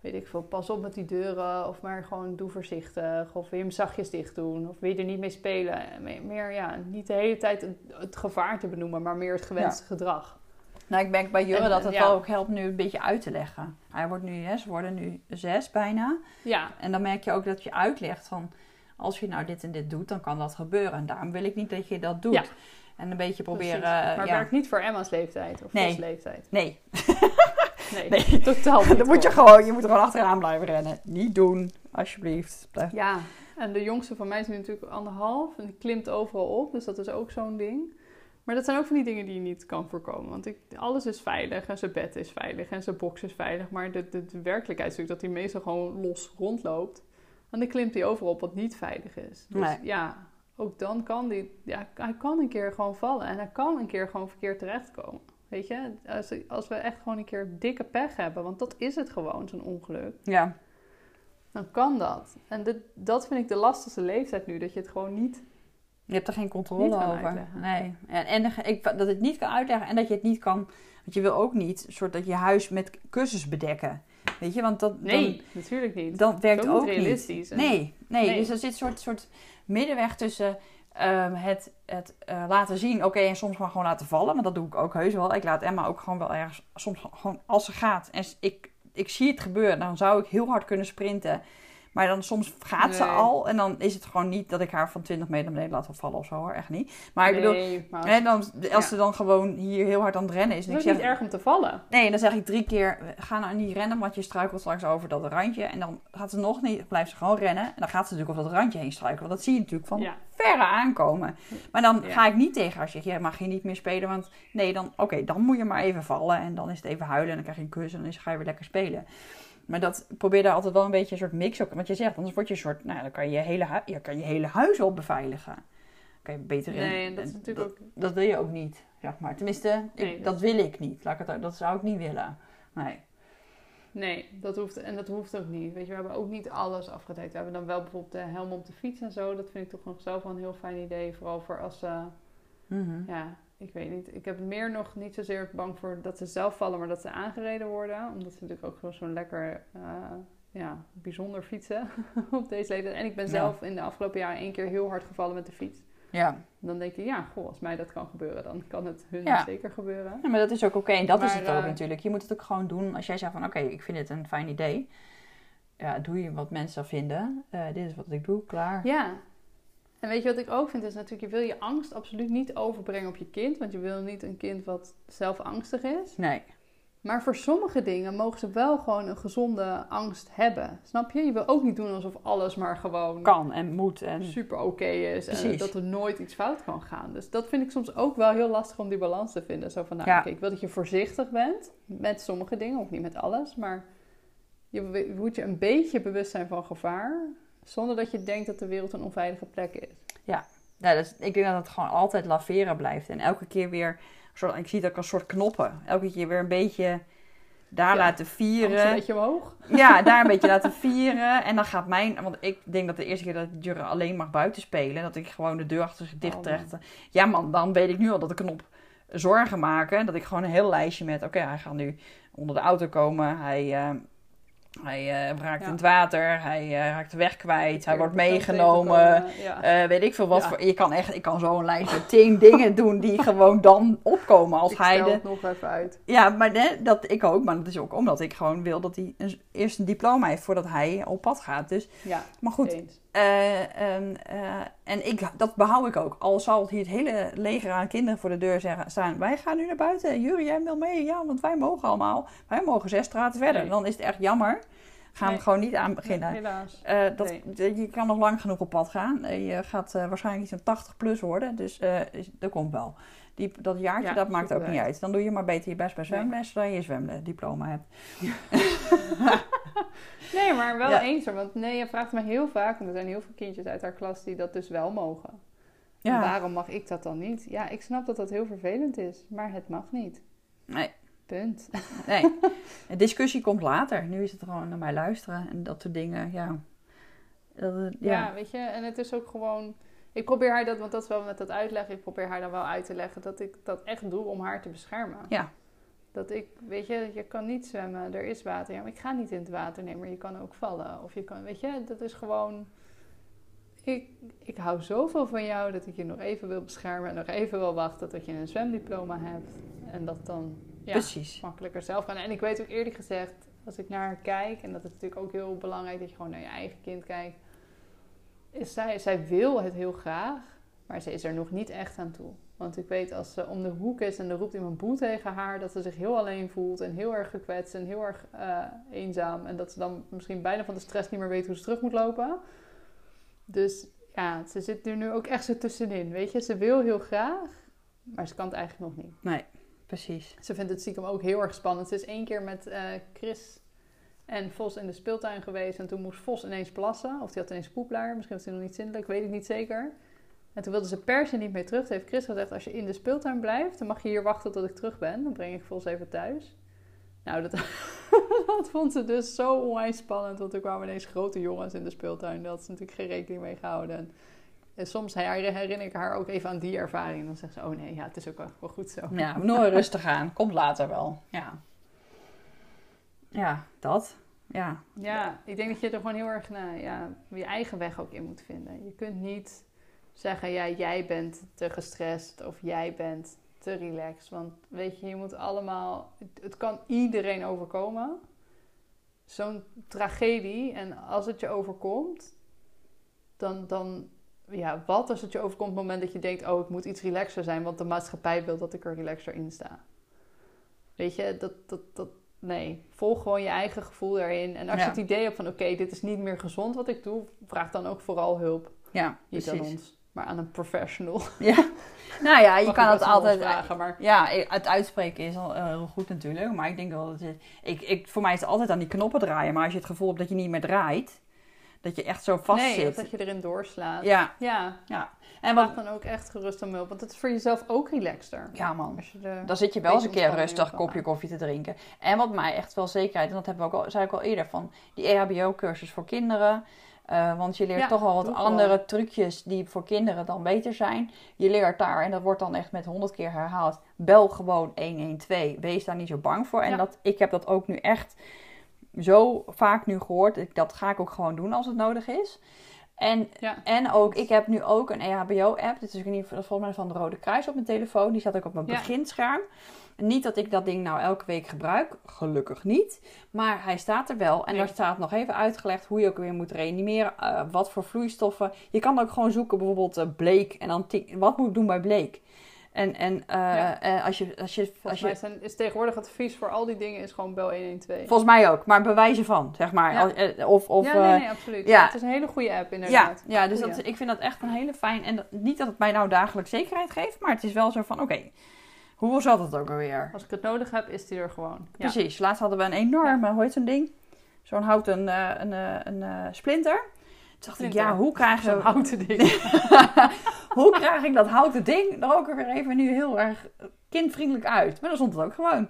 [SPEAKER 1] weet ik veel, pas op met die deuren. Of maar gewoon doe voorzichtig. Of wil je hem zachtjes dicht doen. Of wil je er niet mee spelen. Me- Meer, ja, niet de hele tijd het, het gevaar te benoemen, maar meer het gewenste gedrag.
[SPEAKER 2] Nou, ik merk bij Jurre dat het
[SPEAKER 1] ja.
[SPEAKER 2] wel ook helpt nu een beetje uit te leggen. Hij wordt nu, hè, ze worden nu zes bijna.
[SPEAKER 1] Ja,
[SPEAKER 2] En dan merk je ook dat je uitlegt van... als je nou dit en dit doet, dan kan dat gebeuren. En daarom wil ik niet dat je dat doet.
[SPEAKER 1] Ja.
[SPEAKER 2] En een beetje proberen...
[SPEAKER 1] precies. Maar
[SPEAKER 2] ja.
[SPEAKER 1] werkt niet voor Emma's leeftijd of
[SPEAKER 2] Nee.
[SPEAKER 1] Leeftijd.
[SPEAKER 2] Nee, [laughs]
[SPEAKER 1] Nee,
[SPEAKER 2] Nee. [laughs]
[SPEAKER 1] totaal niet. [laughs]
[SPEAKER 2] dan moet je gewoon, je moet er gewoon achteraan blijven rennen. Niet doen, alsjeblieft. Blijf.
[SPEAKER 1] Ja, en de jongste van mij is nu natuurlijk anderhalf en die klimt overal op, dus dat is ook zo'n ding. Maar dat zijn ook van die dingen die je niet kan voorkomen. Want ik, alles is veilig en zijn bed is veilig en zijn box is veilig. Maar de, de, de werkelijkheid is natuurlijk dat hij meestal gewoon los rondloopt. En dan klimt hij overal op wat niet veilig is. Dus
[SPEAKER 2] Nee.
[SPEAKER 1] ja, ook dan kan die, ja, hij kan een keer gewoon vallen. En hij kan een keer gewoon verkeerd terechtkomen. Weet je, als, als we echt gewoon een keer dikke pech hebben, want dat is het gewoon, zo'n ongeluk
[SPEAKER 2] Ja,
[SPEAKER 1] dan kan dat. En dit, dat vind ik de lastigste leeftijd nu. Dat je het gewoon niet...
[SPEAKER 2] je hebt er geen controle over.
[SPEAKER 1] uitleggen.
[SPEAKER 2] Nee. En, en de- ik, dat het niet kan uitleggen en dat je het niet kan... Want je wil ook niet soort dat je huis met kussens bedekken. Weet je, want dat,
[SPEAKER 1] Nee, natuurlijk niet.
[SPEAKER 2] dan, dat werkt ook niet.
[SPEAKER 1] realistisch.
[SPEAKER 2] Nee, nee,
[SPEAKER 1] Nee.
[SPEAKER 2] dus er zit een soort, soort middenweg tussen ehm, het, het eh, laten zien, oké, en soms maar gewoon laten vallen. Maar dat doe ik ook heus wel. Ik laat Emma ook gewoon wel ergens, soms gewoon als ze gaat. En ik, ik zie het gebeuren, dan zou ik heel hard kunnen sprinten. Maar dan soms gaat ze al en dan is het gewoon niet dat ik haar van 20 meter naar beneden laat vallen of zo hoor, echt niet. Maar ik bedoel,
[SPEAKER 1] Nee, maar
[SPEAKER 2] hè, dan, als
[SPEAKER 1] Ja.
[SPEAKER 2] ze dan gewoon hier heel hard aan het rennen is.
[SPEAKER 1] het
[SPEAKER 2] En
[SPEAKER 1] is
[SPEAKER 2] ik
[SPEAKER 1] ook
[SPEAKER 2] zeg,
[SPEAKER 1] niet erg om te vallen.
[SPEAKER 2] Nee, dan zeg ik drie keer, ga nou niet rennen, want je struikelt straks over dat randje. En dan gaat ze nog niet, blijft ze gewoon rennen. En dan gaat ze natuurlijk over dat randje heen struikelen. Want dat zie je natuurlijk van
[SPEAKER 1] Ja.
[SPEAKER 2] verre aankomen. Maar dan
[SPEAKER 1] Ja.
[SPEAKER 2] ga ik niet tegen haar zeggen, jij mag hier niet meer spelen. Want nee, dan, oké, dan moet je maar even vallen. En dan is het even huilen en dan krijg je een kus en dan is- ga je weer lekker spelen. Maar dat probeer daar altijd wel een beetje een soort mix op. Want je zegt, anders word je een soort, nou dan kan je je hele, je kan je hele huis al beveiligen. kan je beter in.
[SPEAKER 1] Nee, dat is natuurlijk ook...
[SPEAKER 2] dat wil je ook niet, zeg maar. Tenminste, ik-
[SPEAKER 1] Nee,
[SPEAKER 2] dat,
[SPEAKER 1] dat-
[SPEAKER 2] wil ik niet. Laat ik het, dat zou ik niet willen. Nee.
[SPEAKER 1] Nee, dat hoeft, en dat hoeft ook niet. Weet je, we hebben ook niet alles afgedekt. We hebben dan wel bijvoorbeeld de helm op de fiets en zo. Dat vind ik toch nog zelf wel een heel fijn idee. Vooral voor als ze...
[SPEAKER 2] Mhm.
[SPEAKER 1] Ja, ik weet niet. Ik heb meer nog niet zozeer bang voor dat ze zelf vallen, maar dat ze aangereden worden. Omdat ze natuurlijk ook gewoon zo'n lekker... eh, ja, bijzonder fietsen [laughs] op deze leeftijd. En ik ben
[SPEAKER 2] Ja.
[SPEAKER 1] zelf in de afgelopen jaren één keer heel hard gevallen met de fiets.
[SPEAKER 2] Ja.
[SPEAKER 1] Dan denk je, ja, goh, als mij dat kan gebeuren, dan kan het hun
[SPEAKER 2] Ja.
[SPEAKER 1] zeker gebeuren.
[SPEAKER 2] Ja, maar dat is ook oké. En dat is het ook
[SPEAKER 1] eh,
[SPEAKER 2] natuurlijk. Je moet het ook gewoon doen. Als jij zegt van oké, ik vind dit een fijn idee. Ja, doe je wat mensen vinden. Eh, dit is wat ik doe, klaar.
[SPEAKER 1] Ja. En weet je wat ik ook vind, is natuurlijk, je wil je angst absoluut niet overbrengen op je kind. Want je wil niet een kind wat zelf angstig is.
[SPEAKER 2] Nee.
[SPEAKER 1] Maar voor sommige dingen mogen ze wel gewoon een gezonde angst hebben. Snap je? Je wil ook niet doen alsof alles maar gewoon
[SPEAKER 2] Kan en moet. En...
[SPEAKER 1] super oké is. En dat er nooit iets fout kan gaan. Dus dat vind ik soms ook wel heel lastig om die balans te vinden. Zo van, nou
[SPEAKER 2] Ja.
[SPEAKER 1] ik wil dat je voorzichtig bent met sommige dingen. Of niet met alles. Maar je moet je een beetje bewust zijn van gevaar. Zonder dat je denkt dat de wereld een onveilige plek is.
[SPEAKER 2] Ja, dus ik denk dat het gewoon altijd laveren blijft. En elke keer weer, soort, ik zie het ook als soort knoppen. Elke keer weer een beetje daar
[SPEAKER 1] Ja,
[SPEAKER 2] laten
[SPEAKER 1] Angst een
[SPEAKER 2] vieren.
[SPEAKER 1] beetje omhoog.
[SPEAKER 2] Ja, [laughs] daar een beetje laten vieren. En dan gaat mijn... Want ik denk dat de eerste keer dat Jurre alleen mag buiten spelen... dat ik gewoon de deur achter zich dicht
[SPEAKER 1] Oh,
[SPEAKER 2] trechtte. Ja man, dan weet ik nu al dat de knop zorgen maken. Dat ik gewoon een heel lijstje met... Oké, hij gaat nu onder de auto komen. Hij, eh, hij eh, raakt
[SPEAKER 1] Ja.
[SPEAKER 2] in het water. Hij eh, raakt de weg kwijt. Hij wordt meegenomen.
[SPEAKER 1] Ja.
[SPEAKER 2] Eh, weet ik veel wat
[SPEAKER 1] Ja.
[SPEAKER 2] voor... Je kan echt... Ik kan zo een lijst met tien [laughs] dingen doen... die gewoon dan opkomen als
[SPEAKER 1] ik
[SPEAKER 2] hij...
[SPEAKER 1] stel
[SPEAKER 2] De,
[SPEAKER 1] het nog even uit.
[SPEAKER 2] ja, maar ne, dat ik ook. Maar dat is ook omdat ik gewoon wil dat hij een, eerst een diploma heeft voordat hij op pad gaat. Dus,
[SPEAKER 1] Ja,
[SPEAKER 2] maar goed. eh, ehm, eh, en ik, dat behoud ik ook. Al zal hier het hele leger aan kinderen voor de deur zeggen, staan. Wij gaan nu naar buiten. Jury, jij wil mee? Ja, want wij mogen allemaal. Wij mogen zes straten verder.
[SPEAKER 1] Nee.
[SPEAKER 2] Dan is het echt jammer. Gaan
[SPEAKER 1] Nee.
[SPEAKER 2] we gewoon niet aan beginnen.
[SPEAKER 1] Nee, helaas.
[SPEAKER 2] Eh, dat,
[SPEAKER 1] Nee.
[SPEAKER 2] Je kan nog lang genoeg op pad gaan. Eh, je gaat eh, waarschijnlijk iets van 80 plus worden. Dus dat komt wel. Die, dat jaartje,
[SPEAKER 1] Ja,
[SPEAKER 2] dat maakt ook niet uit. Dan doe je maar beter je best bij zwemles, zodat je je zwemdiploma hebt. [laughs]
[SPEAKER 1] Nee, maar wel
[SPEAKER 2] Ja.
[SPEAKER 1] eens hoor. Want nee, je vraagt me heel vaak, en er zijn heel veel kindjes uit haar klas die dat dus wel mogen. En
[SPEAKER 2] Ja,
[SPEAKER 1] waarom mag ik dat dan niet? Ja, ik snap dat dat heel vervelend is, maar het mag niet.
[SPEAKER 2] nee.
[SPEAKER 1] Punt.
[SPEAKER 2] nee. [laughs] De discussie komt later. Nu is het gewoon naar mij luisteren en dat soort dingen. Ja, dat,
[SPEAKER 1] Ja.
[SPEAKER 2] ja.
[SPEAKER 1] weet je, en het is ook gewoon. Ik probeer haar dat, want dat is wel met dat uitleggen, ik probeer haar dan wel uit te leggen dat ik dat echt doe om haar te beschermen.
[SPEAKER 2] Ja.
[SPEAKER 1] Dat ik, weet je, je kan niet zwemmen, er is water. Ja, maar ik ga niet in het water, nee, maar je kan ook vallen. Of je kan, weet je, dat is gewoon. Ik, ik hou zoveel van jou dat ik je nog even wil beschermen en nog even wil wachten tot je een zwemdiploma hebt. En dat dan ja,
[SPEAKER 2] precies.
[SPEAKER 1] makkelijker zelf gaan. En ik weet ook eerlijk gezegd, als ik naar haar kijk, en dat is natuurlijk ook heel belangrijk dat je gewoon naar je eigen kind kijkt, is zij, zij wil het heel graag, maar ze is er nog niet echt aan toe. Want ik weet als ze om de hoek is en er roept iemand boe tegen haar, dat ze zich heel alleen voelt en heel erg gekwetst en heel erg eh, eenzaam. En dat ze dan misschien bijna van de stress niet meer weet hoe ze terug moet lopen. Dus ja, ze zit er nu ook echt zo tussenin. Weet je, ze wil heel graag, maar ze kan het eigenlijk nog niet.
[SPEAKER 2] Nee, precies.
[SPEAKER 1] Ze vindt het stiekem ook heel erg spannend. Ze is één keer met eh, Chris en Vos in de speeltuin geweest. En toen moest Vos ineens plassen. Of die had ineens poeplaar. Misschien was hij nog niet zindelijk. Weet ik niet zeker. En toen wilde ze per se niet meer terug. Toen heeft Chris gezegd, als je in de speeltuin blijft... dan mag je hier wachten tot ik terug ben. Dan breng ik Vos even thuis. Nou, dat, [laughs] dat vond ze dus zo onwijs spannend. Want er kwamen ineens grote jongens in de speeltuin. Daar had ze natuurlijk geen rekening mee gehouden. En, soms herinner ik haar ook even aan die ervaring. En dan zegt ze, oh nee, ja, het is ook wel, goed zo.
[SPEAKER 2] Ja, nooit rustig aan. Komt later wel. Ja. Ja, dat. Ja.
[SPEAKER 1] Ja, ik denk dat je er gewoon heel erg naar ja, je eigen weg ook in moet vinden. Je kunt niet zeggen, ja, jij bent te gestrest of jij bent te relaxed. Want weet je, je moet allemaal, het, het kan iedereen overkomen. Zo'n tragedie. En als het je overkomt, dan, dan, ja, wat als het je overkomt op het moment dat je denkt, oh, ik moet iets relaxer zijn, want de maatschappij wil dat ik er relaxer in sta. Weet je, dat, dat, dat, nee, volg gewoon je eigen gevoel daarin. En als
[SPEAKER 2] Ja.
[SPEAKER 1] je het idee hebt van, oké, dit is niet meer gezond wat ik doe, vraag dan ook vooral hulp.
[SPEAKER 2] Ja,
[SPEAKER 1] Niet aan ons, maar aan een professional.
[SPEAKER 2] Ja. [laughs] Nou ja, je kan het altijd...
[SPEAKER 1] vragen, maar
[SPEAKER 2] Ja, het uitspreken is al eh, heel goed natuurlijk. Maar ik denk wel dat het... Ik, ik, voor mij is het altijd aan die knoppen draaien. Maar als je het gevoel hebt dat je niet meer draait... Dat je echt zo vast
[SPEAKER 1] nee,
[SPEAKER 2] zit.
[SPEAKER 1] dat je erin doorslaat.
[SPEAKER 2] Ja,
[SPEAKER 1] ja.
[SPEAKER 2] ja. En wat...
[SPEAKER 1] dan ook echt gerust om hulp, want het is voor jezelf ook relaxter.
[SPEAKER 2] Ja man.
[SPEAKER 1] Als je.
[SPEAKER 2] Dan zit je wel eens een keer rustig
[SPEAKER 1] kan
[SPEAKER 2] kopje koffie te drinken. En wat mij echt wel zekerheid, en dat hebben we ook al, zei ik al eerder, van die EHBO-cursus voor kinderen. Eh, want je leert
[SPEAKER 1] Ja,
[SPEAKER 2] toch wel wat andere trucjes die voor kinderen dan beter zijn. Je leert daar, en dat wordt dan echt met honderd keer herhaald, bel gewoon 112. Wees daar niet zo bang voor. En
[SPEAKER 1] Ja.
[SPEAKER 2] dat, ik heb dat ook nu echt zo vaak nu gehoord. Ik- Dat ga ik ook gewoon doen als het nodig is. En,
[SPEAKER 1] Ja.
[SPEAKER 2] en ook, ik heb nu ook een EHBO-app. Dit is niet, volgens mij van de Rode Kruis op mijn telefoon. Die zat ook op mijn
[SPEAKER 1] Ja.
[SPEAKER 2] beginscherm. Niet dat ik dat ding nou elke week gebruik. Gelukkig niet. Maar hij staat er wel. En
[SPEAKER 1] Nee.
[SPEAKER 2] daar staat nog even uitgelegd hoe je ook weer moet reanimeren. eh, wat voor vloeistoffen. Je kan ook gewoon zoeken bijvoorbeeld eh, bleek. En dan wat moet ik doen bij bleek. En, en eh,
[SPEAKER 1] Ja.
[SPEAKER 2] eh, als je... Als je, als je
[SPEAKER 1] mij is tegenwoordig advies voor al die dingen is gewoon bel 112.
[SPEAKER 2] volgens mij ook. Maar bewijzen van, zeg maar.
[SPEAKER 1] Ja.
[SPEAKER 2] Als- eh, Of, of,
[SPEAKER 1] ja, nee, nee, absoluut.
[SPEAKER 2] ja.
[SPEAKER 1] Het is een hele goede app
[SPEAKER 2] Ja,
[SPEAKER 1] inderdaad.
[SPEAKER 2] ja dus
[SPEAKER 1] Goeie.
[SPEAKER 2] dat, ik vind dat echt een hele fijn. En dat- niet dat het mij nou dagelijks zekerheid geeft, maar het is wel zo van: oké, hoeveel zat het ook alweer?
[SPEAKER 1] Als ik het nodig heb, is die er gewoon. Ja.
[SPEAKER 2] Precies. Laatst hadden we een enorme, hoe heet zo'n ding? Zo'n houten een, eh, een, eh, splinter. Toen dacht ik, ja, hoe krijg,
[SPEAKER 1] Zo'n
[SPEAKER 2] je,
[SPEAKER 1] houten ding. [laughs] [laughs]
[SPEAKER 2] hoe krijg ik dat houten ding er ook weer even nu heel erg kindvriendelijk uit? Maar dan stond het ook gewoon.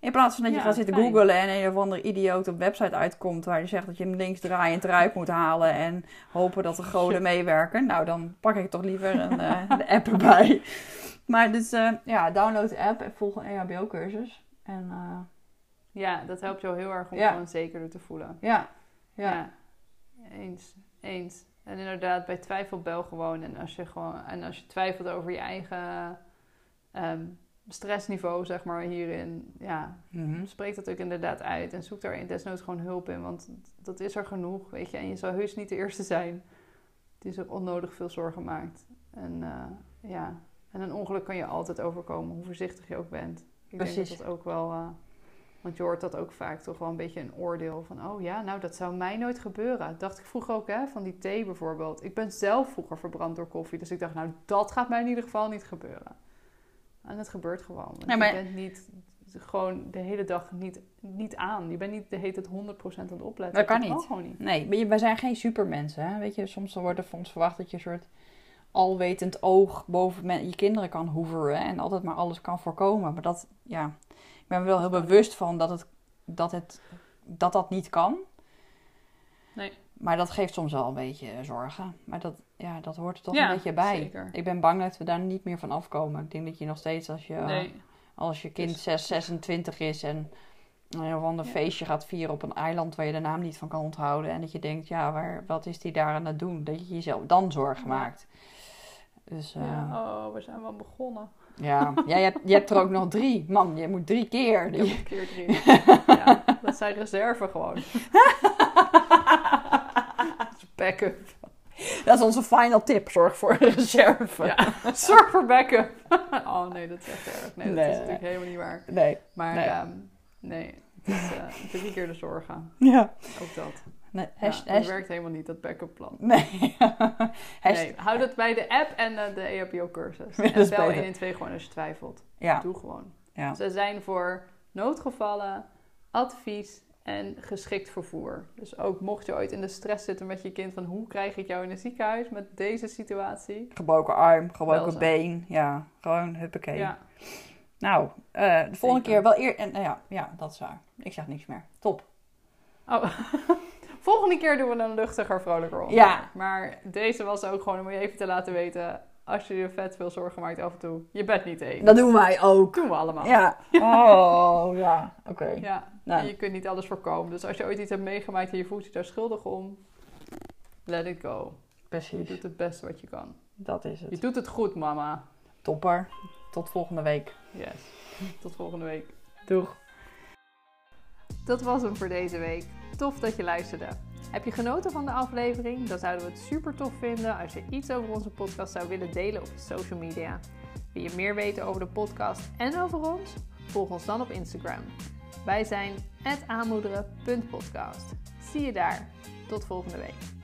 [SPEAKER 2] In plaats van dat je
[SPEAKER 1] Ja,
[SPEAKER 2] gaat zitten
[SPEAKER 1] fijn.
[SPEAKER 2] googlen en een of andere idioot op website uitkomt waar je zegt dat je hem links draaiend eruit moet halen en hopen dat de goden [laughs] meewerken. Nou, dan pak ik toch liever een, eh, [laughs] de app erbij. Maar dus eh, ja, download de app en volg een EHBO-cursus. En eh,
[SPEAKER 1] Ja, dat helpt jou heel erg om
[SPEAKER 2] Ja.
[SPEAKER 1] gewoon zekerder te voelen.
[SPEAKER 2] ja, ja.
[SPEAKER 1] Ja. Eens. Eens. En inderdaad, bij twijfel bel gewoon. En als je, gewoon, en als je twijfelt over je eigen ehm, stressniveau, zeg maar, hierin, ja,
[SPEAKER 2] Mhm.
[SPEAKER 1] spreek dat ook inderdaad uit. En zoek daar in desnoods gewoon hulp in. Want dat is er genoeg, weet je. En je zal heus niet de eerste zijn die zich onnodig veel zorgen maakt. En eh, ja, en een ongeluk kan je altijd overkomen, hoe voorzichtig je ook bent. Ik denk dat dat ook wel... eh, want je hoort dat ook vaak toch wel een beetje een oordeel van... oh ja, nou dat zou mij nooit gebeuren. Dat dacht ik vroeger ook, hè, van die thee bijvoorbeeld. Ik ben zelf vroeger verbrand door koffie. Dus ik dacht, nou dat gaat mij in ieder geval niet gebeuren. En het gebeurt gewoon. Want
[SPEAKER 2] Ja, maar-
[SPEAKER 1] je bent niet gewoon de hele dag niet, niet aan. Je bent niet de hele tijd 100% aan het opletten.
[SPEAKER 2] Dat kan niet.
[SPEAKER 1] gewoon niet.
[SPEAKER 2] Nee, maar je- wij zijn geen supermensen. Hè? Weet je, soms wordt er van ons verwacht dat je een soort alwetend oog boven je kinderen kan hoeveren en altijd maar alles kan voorkomen. Maar dat, ja, ik ben me wel heel bewust van dat het, dat, het, dat dat niet kan.
[SPEAKER 1] Nee.
[SPEAKER 2] Maar dat geeft soms wel een beetje zorgen. Maar dat, ja, dat hoort er toch
[SPEAKER 1] Ja,
[SPEAKER 2] een beetje bij.
[SPEAKER 1] zeker.
[SPEAKER 2] Ik ben bang dat we daar niet meer van afkomen. Ik denk dat je nog steeds als je,
[SPEAKER 1] Nee.
[SPEAKER 2] als je kind
[SPEAKER 1] Dus-
[SPEAKER 2] 6, 26 is en een of ander
[SPEAKER 1] Ja.
[SPEAKER 2] feestje gaat vieren op een eiland waar je de naam niet van kan onthouden. En dat je denkt, ja, waar, wat is die daar aan het doen? Dat je jezelf dan zorgen maakt. Dus eh,
[SPEAKER 1] Ja, oh, we zijn wel begonnen.
[SPEAKER 2] ja, jij hebt, je hebt er ook nog drie. Man, je moet drie keer.
[SPEAKER 1] Een keer drie. [laughs] ja, dat zijn reserve gewoon. Dat is backup.
[SPEAKER 2] Dat is onze final tip. Zorg voor een reserve.
[SPEAKER 1] Ja, zorg voor backup. oh nee, dat is echt erg. Nee, dat
[SPEAKER 2] Nee.
[SPEAKER 1] is natuurlijk helemaal niet waar.
[SPEAKER 2] Nee.
[SPEAKER 1] Maar
[SPEAKER 2] Nee.
[SPEAKER 1] nee, nee het is eh, drie keer de zorgen.
[SPEAKER 2] Ja.
[SPEAKER 1] Ook dat.
[SPEAKER 2] Nee.
[SPEAKER 1] Ja, dat werkt helemaal niet, dat backup plan.
[SPEAKER 2] nee. [laughs] Hash-
[SPEAKER 1] Nee, houd het bij de app en eh, de EHBO-cursus.
[SPEAKER 2] Ja, [laughs] dat
[SPEAKER 1] en bel
[SPEAKER 2] beter.
[SPEAKER 1] 112 gewoon als je twijfelt.
[SPEAKER 2] Ja.
[SPEAKER 1] Doe gewoon.
[SPEAKER 2] Ja.
[SPEAKER 1] Ze zijn voor noodgevallen, advies en geschikt vervoer. Dus ook mocht je ooit in de stress zitten met je kind van hoe krijg ik jou in een ziekenhuis met deze situatie.
[SPEAKER 2] Gebroken arm, gebroken been. Ja, gewoon huppakee.
[SPEAKER 1] Ja,
[SPEAKER 2] Nou, eh, de volgende
[SPEAKER 1] Zeker.
[SPEAKER 2] keer wel eer... En, nou ja, ja, dat is waar. Ik zeg niks meer. Top.
[SPEAKER 1] Oh. [laughs] Volgende keer doen we een luchtiger, vrolijker onderwerp.
[SPEAKER 2] Ja.
[SPEAKER 1] Maar deze was ook gewoon om je even te laten weten... als je je vet veel zorgen maakt af en toe... je bent niet één.
[SPEAKER 2] Dat doen wij ook.
[SPEAKER 1] doen we allemaal.
[SPEAKER 2] Ja. [laughs] Oh, ja. Oké.
[SPEAKER 1] Ja,
[SPEAKER 2] Nou.
[SPEAKER 1] en je kunt niet alles voorkomen. Dus als je ooit iets hebt meegemaakt en je voelt je daar schuldig om... let it go. Je
[SPEAKER 2] Precies.
[SPEAKER 1] doet het beste wat je kan.
[SPEAKER 2] Dat is
[SPEAKER 1] Je
[SPEAKER 2] het.
[SPEAKER 1] doet het goed, mama.
[SPEAKER 2] Topper. Tot volgende week.
[SPEAKER 1] Yes. Tot volgende week.
[SPEAKER 2] Doeg.
[SPEAKER 1] Dat was hem voor deze week. Tof dat je luisterde. Heb je genoten van de aflevering? Dan zouden we het super tof vinden als je iets over onze podcast zou willen delen op social media. Wil je meer weten over de podcast en over ons? Volg ons dan op Instagram. Wij zijn aanmoederen.podcast. Zie je daar. Tot volgende week.